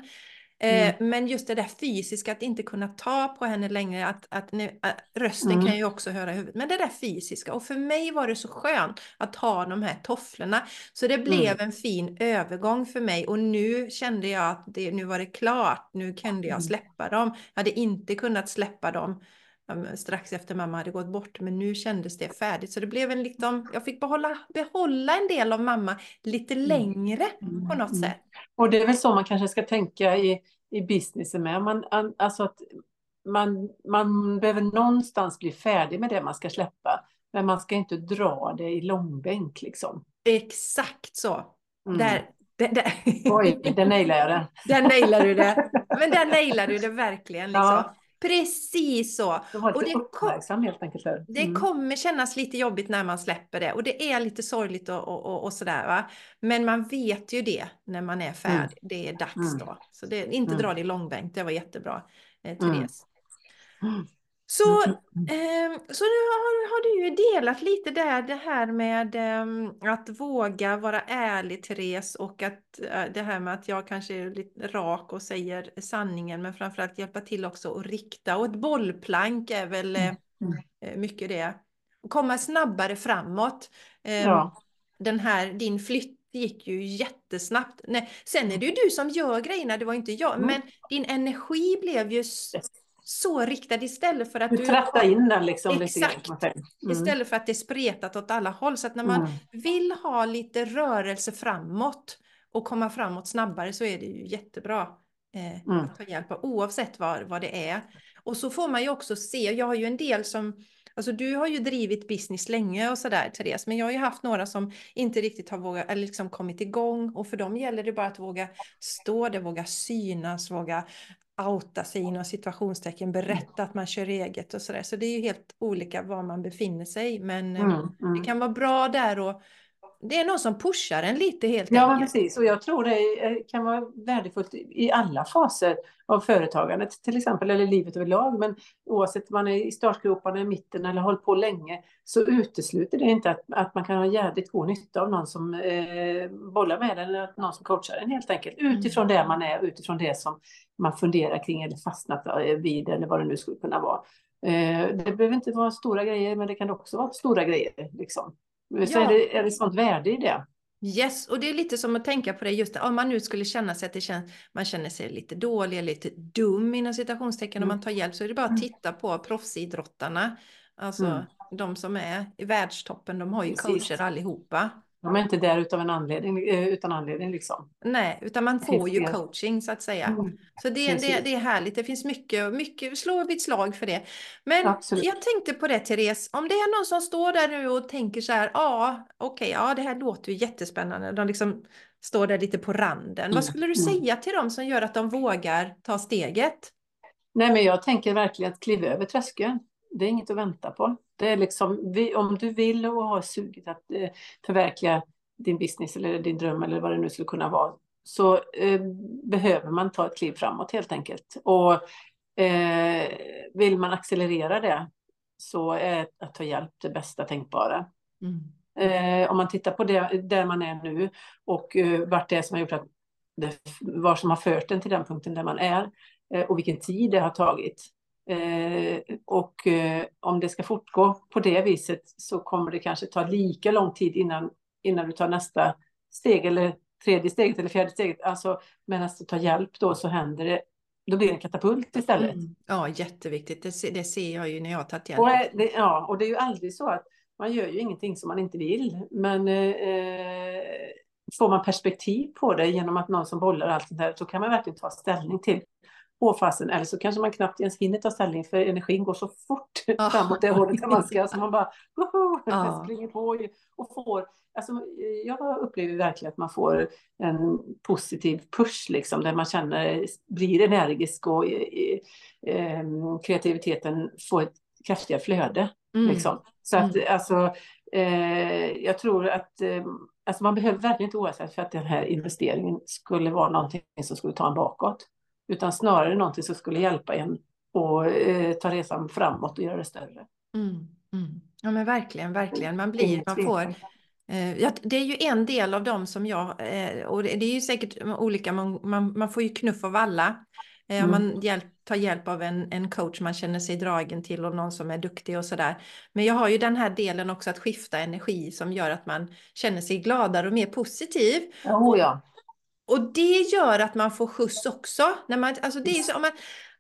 Mm. Eh, men just det där fysiska, att inte kunna ta på henne längre, att, att, nu, att rösten mm. kan ju också höra i huvudet. Men det där fysiska, och för mig var det så skönt att ha de här tofflorna. Så det blev mm. en fin övergång för mig och nu kände jag att det, nu var det klart, nu kunde jag mm. släppa dem. Jag hade inte kunnat släppa dem strax efter mamma hade gått bort, men nu kändes det färdigt. Så det blev en liksom, jag fick behålla, behålla en del av mamma lite mm. längre mm. på något mm. sätt. Och det är väl så man kanske ska tänka i, i businessen med. Man, alltså att man, man behöver någonstans bli färdig med det man ska släppa. Men man ska inte dra det i långbänk liksom. Exakt så. Mm. Där, där, där. Oj, där nailade jag det. Där nailade du det. Men där nailade du det verkligen. Liksom. Ja. Precis så. och det, kom, helt enkelt. Mm. det kommer kännas lite jobbigt när man släpper det och det är lite sorgligt och, och, och, och sådär. Va? Men man vet ju det när man är mm. färdig. Mm. Det är dags mm. då. Så det, inte mm. dra det i långbänk, det var jättebra, eh, Therese. Så, eh, så nu har, har, du ju delat lite där det här med eh, att våga vara ärlig Therese och att eh, det här med att jag kanske är lite rak och säger sanningen men framförallt hjälpa till också att rikta och ett bollplank är väl eh. Eh, mycket det. Komma snabbare framåt. Ehm, ja. Den här, din flytt gick ju jättesnabbt. Nej, sen är det ju du som gör grejerna, det var inte jag. Men din energi blev ju så riktad istället för att du... Du in den liksom. Exakt. Mm. Istället för att det är spretat åt alla håll. Så att när man mm. vill ha lite rörelse framåt och komma framåt snabbare så är det ju jättebra eh, mm. att ta hjälp av oavsett vad, vad det är. Och så får man ju också se, jag har ju en del som Alltså du har ju drivit business länge och sådär Therese, men jag har ju haft några som inte riktigt har vågat, eller liksom kommit igång och för dem gäller det bara att våga stå där, våga synas, våga outa sig inom situationstecken, berätta att man kör eget och sådär. Så det är ju helt olika var man befinner sig. Men mm, mm. det kan vara bra där och, det är någon som pushar en lite helt Ja, enkelt. precis. Och jag tror det kan vara värdefullt i alla faser av företagandet, till exempel, eller livet överlag. Men oavsett om man är i startgroparna, i mitten eller hållit på länge, så utesluter det inte att, att man kan ha jävligt god nytta av någon som eh, bollar med en eller någon som coachar en helt enkelt. Utifrån det man är, utifrån det som man funderar kring eller fastnat vid eller vad det nu skulle kunna vara. Eh, det behöver inte vara stora grejer, men det kan också vara stora grejer. Liksom. Så Ja. är, det, är det sånt värde i det. Yes, och det är lite som att tänka på det just om man nu skulle känna sig att det känns, man känner sig lite dålig lite dum inom citationstecken om Mm. man tar hjälp så är det bara att titta på proffsidrottarna. Alltså Mm. de som är i världstoppen, de har ju Precis. coacher allihopa. De är inte där utav en anledning, eh, utan anledning liksom. Nej, utan man får ju coaching så att säga. Mm. Så det, det, det är härligt, det finns mycket, mycket, slå vid slag för det. Men Absolut. jag tänkte på det Therese, om det är någon som står där nu och tänker så här, ja okej, ja det här låter ju jättespännande, de liksom står där lite på randen. Mm, Vad skulle du mm. säga till dem som gör att de vågar ta steget? Nej, men jag tänker verkligen att kliva över tröskeln. Det är inget att vänta på. Det är liksom, om du vill och har suget att eh, förverkliga din business eller din dröm eller vad det nu skulle kunna vara, så eh, behöver man ta ett kliv framåt helt enkelt. Och eh, vill man accelerera det så är att ta hjälp det bästa tänkbara. Eh, om man tittar på det, där man är nu och eh, vart det är som har gjort att det, vad som har fört en till den punkten där man är eh, och vilken tid det har tagit. Eh, och eh, om det ska fortgå på det viset så kommer det kanske ta lika lång tid innan, innan du tar nästa steg eller tredje steget eller fjärde steget. Alltså medan du tar hjälp då så händer det, då blir det en katapult istället. Mm. Ja, jätteviktigt. Det, se- det ser jag ju när jag tagit hjälp. Och, är det, ja, och det är ju aldrig så att man gör ju ingenting som man inte vill. Men eh, får man perspektiv på det genom att någon som bollar allt sånt där så kan man verkligen ta ställning till hårfasen. Eller så kanske man knappt ens hinner ta ställning för energin går så fort Ja. framåt det hållet där man ska. Så man bara woho, Ja. springer på och får. Alltså, jag upplever verkligen att man får en positiv push liksom, där man känner, blir energisk och eh, eh, kreativiteten får ett kraftigare flöde. Mm. Liksom. Så att alltså, eh, jag tror att eh, alltså man behöver verkligen inte oroa sig för att den här investeringen skulle vara någonting som skulle ta en bakåt. Utan snarare någonting som skulle hjälpa en och eh, ta resan framåt och göra det större. Mm. Mm. Ja men verkligen, verkligen. Man blir, man får Eh, Ja, det är ju en del av dem som jag, eh, och det är ju säkert olika, man, man, man får ju knuff av alla. Eh, Om Mm. man hjälp, tar hjälp av en, en coach man känner sig dragen till och någon som är duktig och sådär. Men jag har ju den här delen också att skifta energi som gör att man känner sig gladare och mer positiv. Oh, ja. Och det gör att man får skjuts också. När man, alltså det är så, om, man,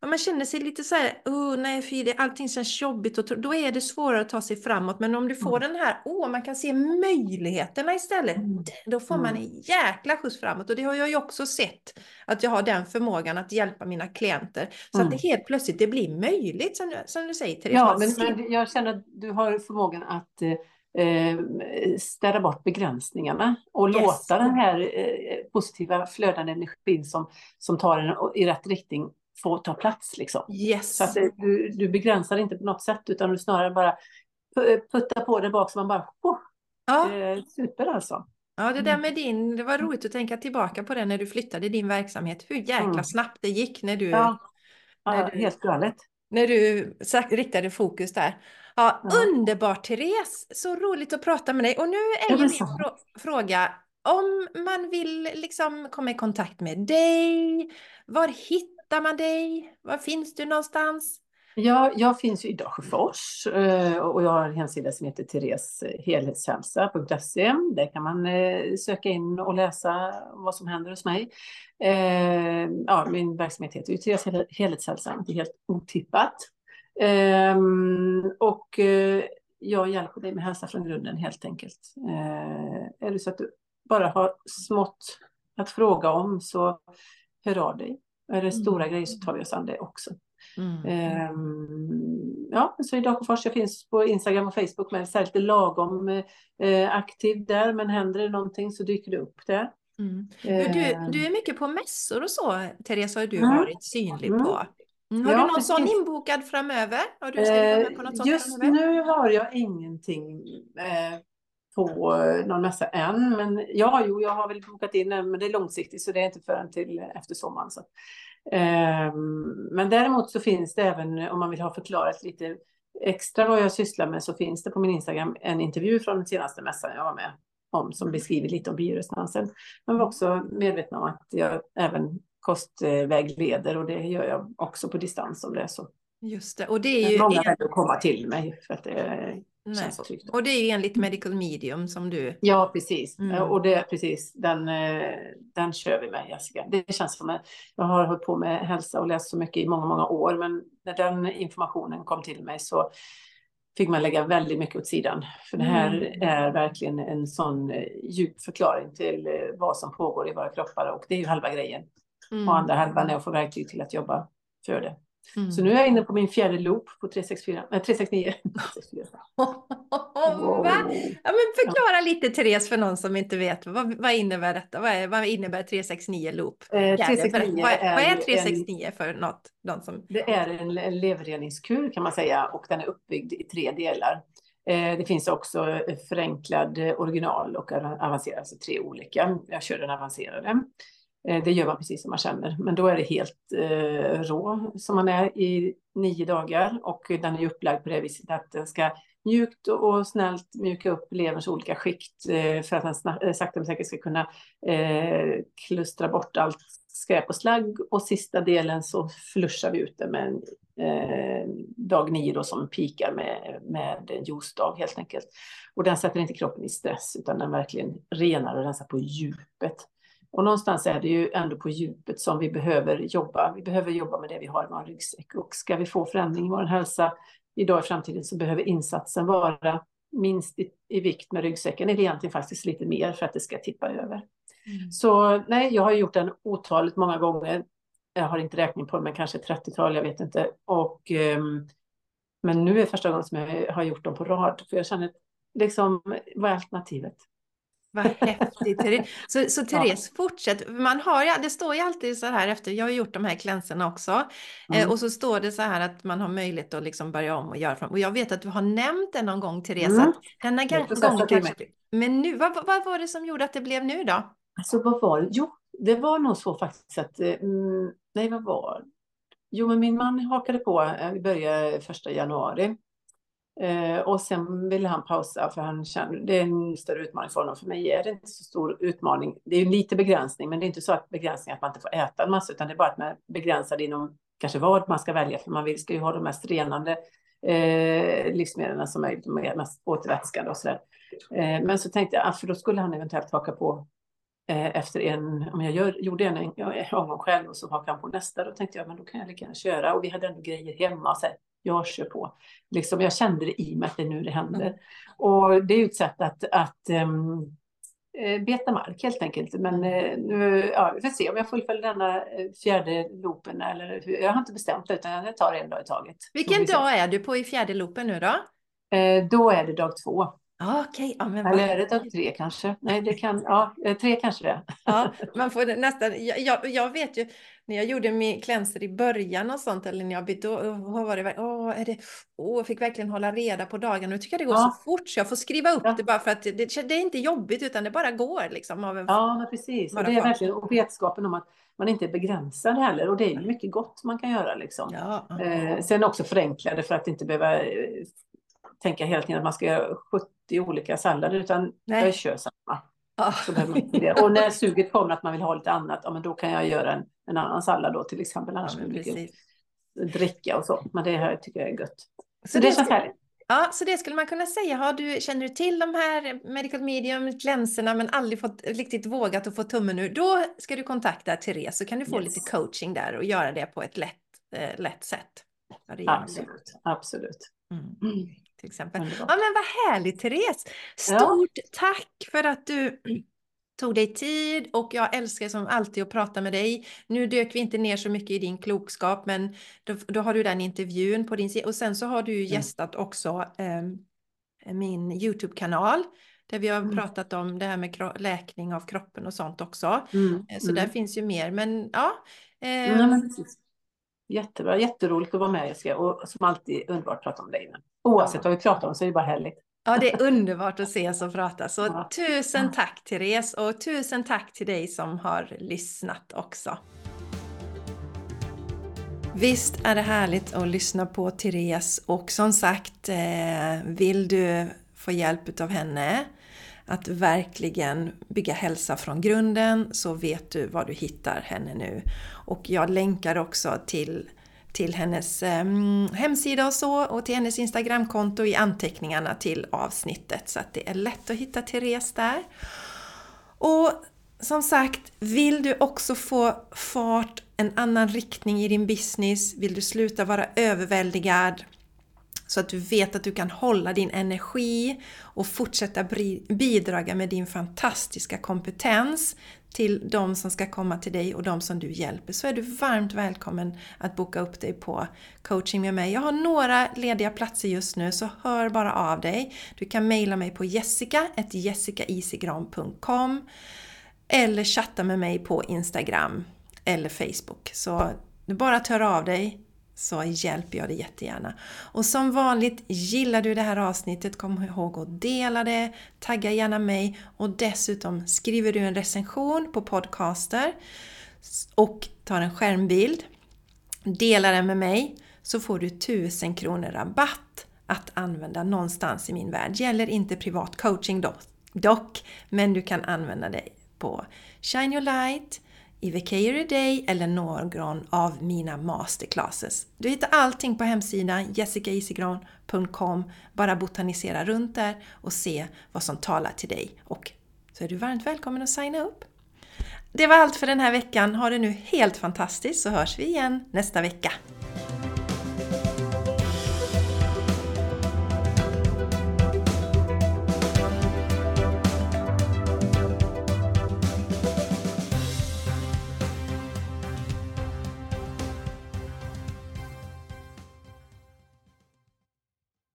om man känner sig lite så här, oh, nej, fy, det, allting känns jobbigt, och, då är det svårare att ta sig framåt. Men om du får den här, åh, man kan se möjligheterna istället, Mm. då får man en jäkla skjuts framåt. Och det har jag ju också sett, att jag har den förmågan att hjälpa mina klienter. Så Mm. att det helt plötsligt, det blir möjligt, som, du- som du säger Therese. Ja, men, men jag känner att du har förmågan att eh, städa bort begränsningarna och Yes. låta den här eh, positiva flödande energin som, som tar en i rätt riktning få ta plats. Liksom. Yes. Så att eh, du, du begränsar inte på något sätt utan du snarare bara pu- puttar på det bak så man bara, oh, ja. eh, super alltså. Ja, det Mm. där med din, det var roligt att tänka tillbaka på det när du flyttade din verksamhet. Hur jäkla Mm. snabbt det gick när du, Ja, ja När du- helt galet. när du riktade fokus där. Ja, Ja. Underbart Therese! Så roligt att prata med dig. Och nu är ju min frå fråga, om man vill liksom komma i kontakt med dig, var hittar man dig? Var finns du någonstans? Ja, jag finns ju i Dalsjöfors eh, och jag har en hemsida som heter tereshelhälsa.se. Där kan man eh, söka in och läsa vad som händer hos mig. Eh, Ja, min verksamhet heter ju Therese Hel- Helhetshälsa, är helt otippat. Ehm, Och eh, jag hjälper dig med hälsa från grunden helt enkelt. Eh, Är det så att du bara har smått att fråga om så hör av dig. Är det stora grejer så tar vi oss an det också. Mm. Ehm, ja, så i Dalsjöfors, jag finns på Instagram och Facebook här lite lagom eh, aktiv där, men händer det någonting så dyker det upp där. Mm. Men Du, Ehm, du är mycket på mässor och så, Therese, har du Mm. varit synlig Mm. på. Mm. Har Ja, du någon sån precis. inbokad framöver? Har du med på något eh, sånt just framöver? nu har jag ingenting eh, på eh, någon mässa än. Men ja, jo, jag har väl bokat in en, men det är långsiktigt så det är inte förrän till efter sommaren. Så. Eh, men däremot så finns det även om man vill ha förklarat lite extra vad jag sysslar med så finns det på min Instagram en intervju från den senaste mässan jag var med om som beskriver lite om bioresonansen. Men var också medveten om att jag även kostvägleder och det gör jag också på distans om det är så. Just det, och det är ju... Många väljer att komma till mig för att det Nej. Och det är ju enligt Medical Medium som du... Ja, precis. Mm. Och det är precis, den, eh, den kör vi med Jessica. Det känns som att jag har hållit på med hälsa och läst så mycket i många, många år, men när den informationen kom till mig så fick man lägga väldigt mycket åt sidan. För det här mm. är verkligen en sån eh, djup förklaring till eh, vad som pågår i våra kroppar och det är ju halva grejen. Mm. Och andra halvan är att få verktyg till att jobba för det. Mm. Så nu är jag inne på min fjärde loop på 364, äh, 369. Va? Ja, men förklara ja. lite Therese för någon som inte vet. Vad, vad innebär detta? Vad, är, vad innebär 369 loop? Eh, 369 vad, är, vad är 369 en, för något? De som... Det är en leverreningskur kan man säga och den är uppbyggd i tre delar. Eh, det finns också förenklad original och avancerad, alltså tre olika. Jag kör den avancerade. Eh, det gör man precis som man känner, men då är det helt eh, rå som man är i nio dagar och den är upplagd på det viset att den ska mjukt och snällt mjuka upp leverns olika skikt eh, för att den eh, sakta men säkert ska kunna eh, klustra bort allt skräp och slagg och sista delen så flushar vi ut det med en eh, dag nio då som pikar med, med en juicedag helt enkelt. Och den sätter inte kroppen i stress utan den verkligen renar och rensar på djupet. Och någonstans är det ju ändå på djupet som vi behöver jobba. Vi behöver jobba med det vi har i vår ryggsäck. Och ska vi få förändring i vår hälsa idag i framtiden så behöver insatsen vara minst i, i vikt med ryggsäcken, eller egentligen faktiskt lite mer för att det ska tippa över. Mm. Så nej, jag har gjort den otaligt många gånger. Jag har inte räkning på det, men kanske 30-tal, jag vet inte. Och, um, men nu är första gången som jag har gjort dem på rad, för jag känner liksom, vad är alternativet? Vad häftigt. Så, så Therese, ja. fortsätt. Man har, ja, det står ju alltid så här efter, jag har gjort de här klänserna också. Eh, mm. Och så står det så här att man har möjlighet att liksom börja om och göra från. Och jag vet att du har nämnt det någon gång Therese. Mm. denna gång, kanske, men nu, vad, vad var det som gjorde att det blev nu då? Alltså vad var det? Jo, det var nog så faktiskt att, eh, mm, nej vad var? Jo, men min man hakade på, eh, vi började första januari. Eh, och sen ville han pausa för han kände det är en större utmaning för honom. För mig är det inte så stor utmaning. Det är lite begränsning, men det är inte så att begränsning att man inte får äta en massa, utan det är bara att man är begränsad inom kanske vad man ska välja, för man vill, ska ju ha de mest renande eh, livsmedlen som är de mest återvätskande och sådär. Eh, men så tänkte jag, ah, för då skulle han eventuellt haka på efter en, om jag gör, gjorde en, en omgång själv och så hakade han på nästa, då tänkte jag, men då kan jag lika gärna köra. Och vi hade ändå grejer hemma, så här, jag kör på. Liksom, jag kände det i mig att det är nu det händer. Mm. Och det är ju ett sätt att, att um, beta mark helt enkelt. Men uh, nu, ja, vi får se om jag fullföljer denna eh, fjärde loopen eller jag har inte bestämt det utan jag tar en dag i taget. Vilken dag är du på i fjärde loopen nu då? Uh, då är det dag två. Ah, okay. Ja, men Eller är det dag tre kanske? Nej, det kan, ja, tre kanske det. Ja, man får nästan, jag, jag vet ju, när jag gjorde min klänser i början och sånt, eller när jag bytte, då var det, åh, är det, åh, jag fick verkligen hålla reda på dagen. Nu tycker jag det går ja. så fort så jag får skriva upp ja. det bara för att det, det, är inte jobbigt utan det bara går liksom. Av ja, precis. Och det är verkligen och vetskapen om att man inte är begränsad heller och det är mycket gott man kan göra liksom. Ja. Eh, sen också förenkla det för att inte behöva eh, tänka hela tiden att man ska göra 70 olika sallader utan Nej. jag kör samma. Det. Och när suget kommer att man vill ha lite annat, ja, men då kan jag göra en, en annan sallad då till exempel. Annars ja, mycket dricka och så. Men det här tycker jag är gött. Så, så det, det känns härligt. Ja, så det skulle man kunna säga. Har du, känner du till de här medical medium glänserna men aldrig fått riktigt vågat att få tummen ur, då ska du kontakta Therese så kan du få yes. lite coaching där och göra det på ett lätt, eh, lätt sätt. Absolut, absolut. Mm. Mm till exempel. Ja, men vad härligt Therese! Stort ja. tack för att du tog dig tid och jag älskar som alltid att prata med dig. Nu dök vi inte ner så mycket i din klokskap men då, då har du den intervjun på din sida och sen så har du mm. gästat också eh, min YouTube-kanal där vi har mm. pratat om det här med läkning av kroppen och sånt också. Mm. Så mm. där finns ju mer men ja. Eh, mm, Jättebra, jätteroligt att vara med Jessica och som alltid underbart att prata om dig. Oavsett vad vi pratar om så är det bara härligt. Ja, det är underbart att ses och prata. Så ja. tusen tack Therese och tusen tack till dig som har lyssnat också. Visst är det härligt att lyssna på Therese och som sagt, eh, vill du få hjälp av henne att verkligen bygga hälsa från grunden så vet du var du hittar henne nu. Och jag länkar också till, till hennes eh, hemsida och så och till hennes Instagramkonto i anteckningarna till avsnittet så att det är lätt att hitta Therese där. Och som sagt, vill du också få fart, en annan riktning i din business, vill du sluta vara överväldigad så att du vet att du kan hålla din energi och fortsätta bidra med din fantastiska kompetens till de som ska komma till dig och de som du hjälper så är du varmt välkommen att boka upp dig på coaching med mig. Jag har några lediga platser just nu så hör bara av dig. Du kan mejla mig på jessica.jessicaisigran.com eller chatta med mig på Instagram eller Facebook. Så du bara att höra av dig så hjälper jag dig jättegärna. Och som vanligt, gillar du det här avsnittet, kom ihåg att dela det, tagga gärna mig och dessutom skriver du en recension på podcaster och tar en skärmbild, delar den med mig så får du 1000 kronor rabatt att använda någonstans i min värld. Gäller inte privat coaching dock, men du kan använda det på Shine Your Light, i Vacator Day eller någon av mina masterclasses. Du hittar allting på hemsidan jessicaisigran.com. Bara botanisera runt där och se vad som talar till dig. Och så är du varmt välkommen att signa upp. Det var allt för den här veckan. Ha det nu helt fantastiskt så hörs vi igen nästa vecka.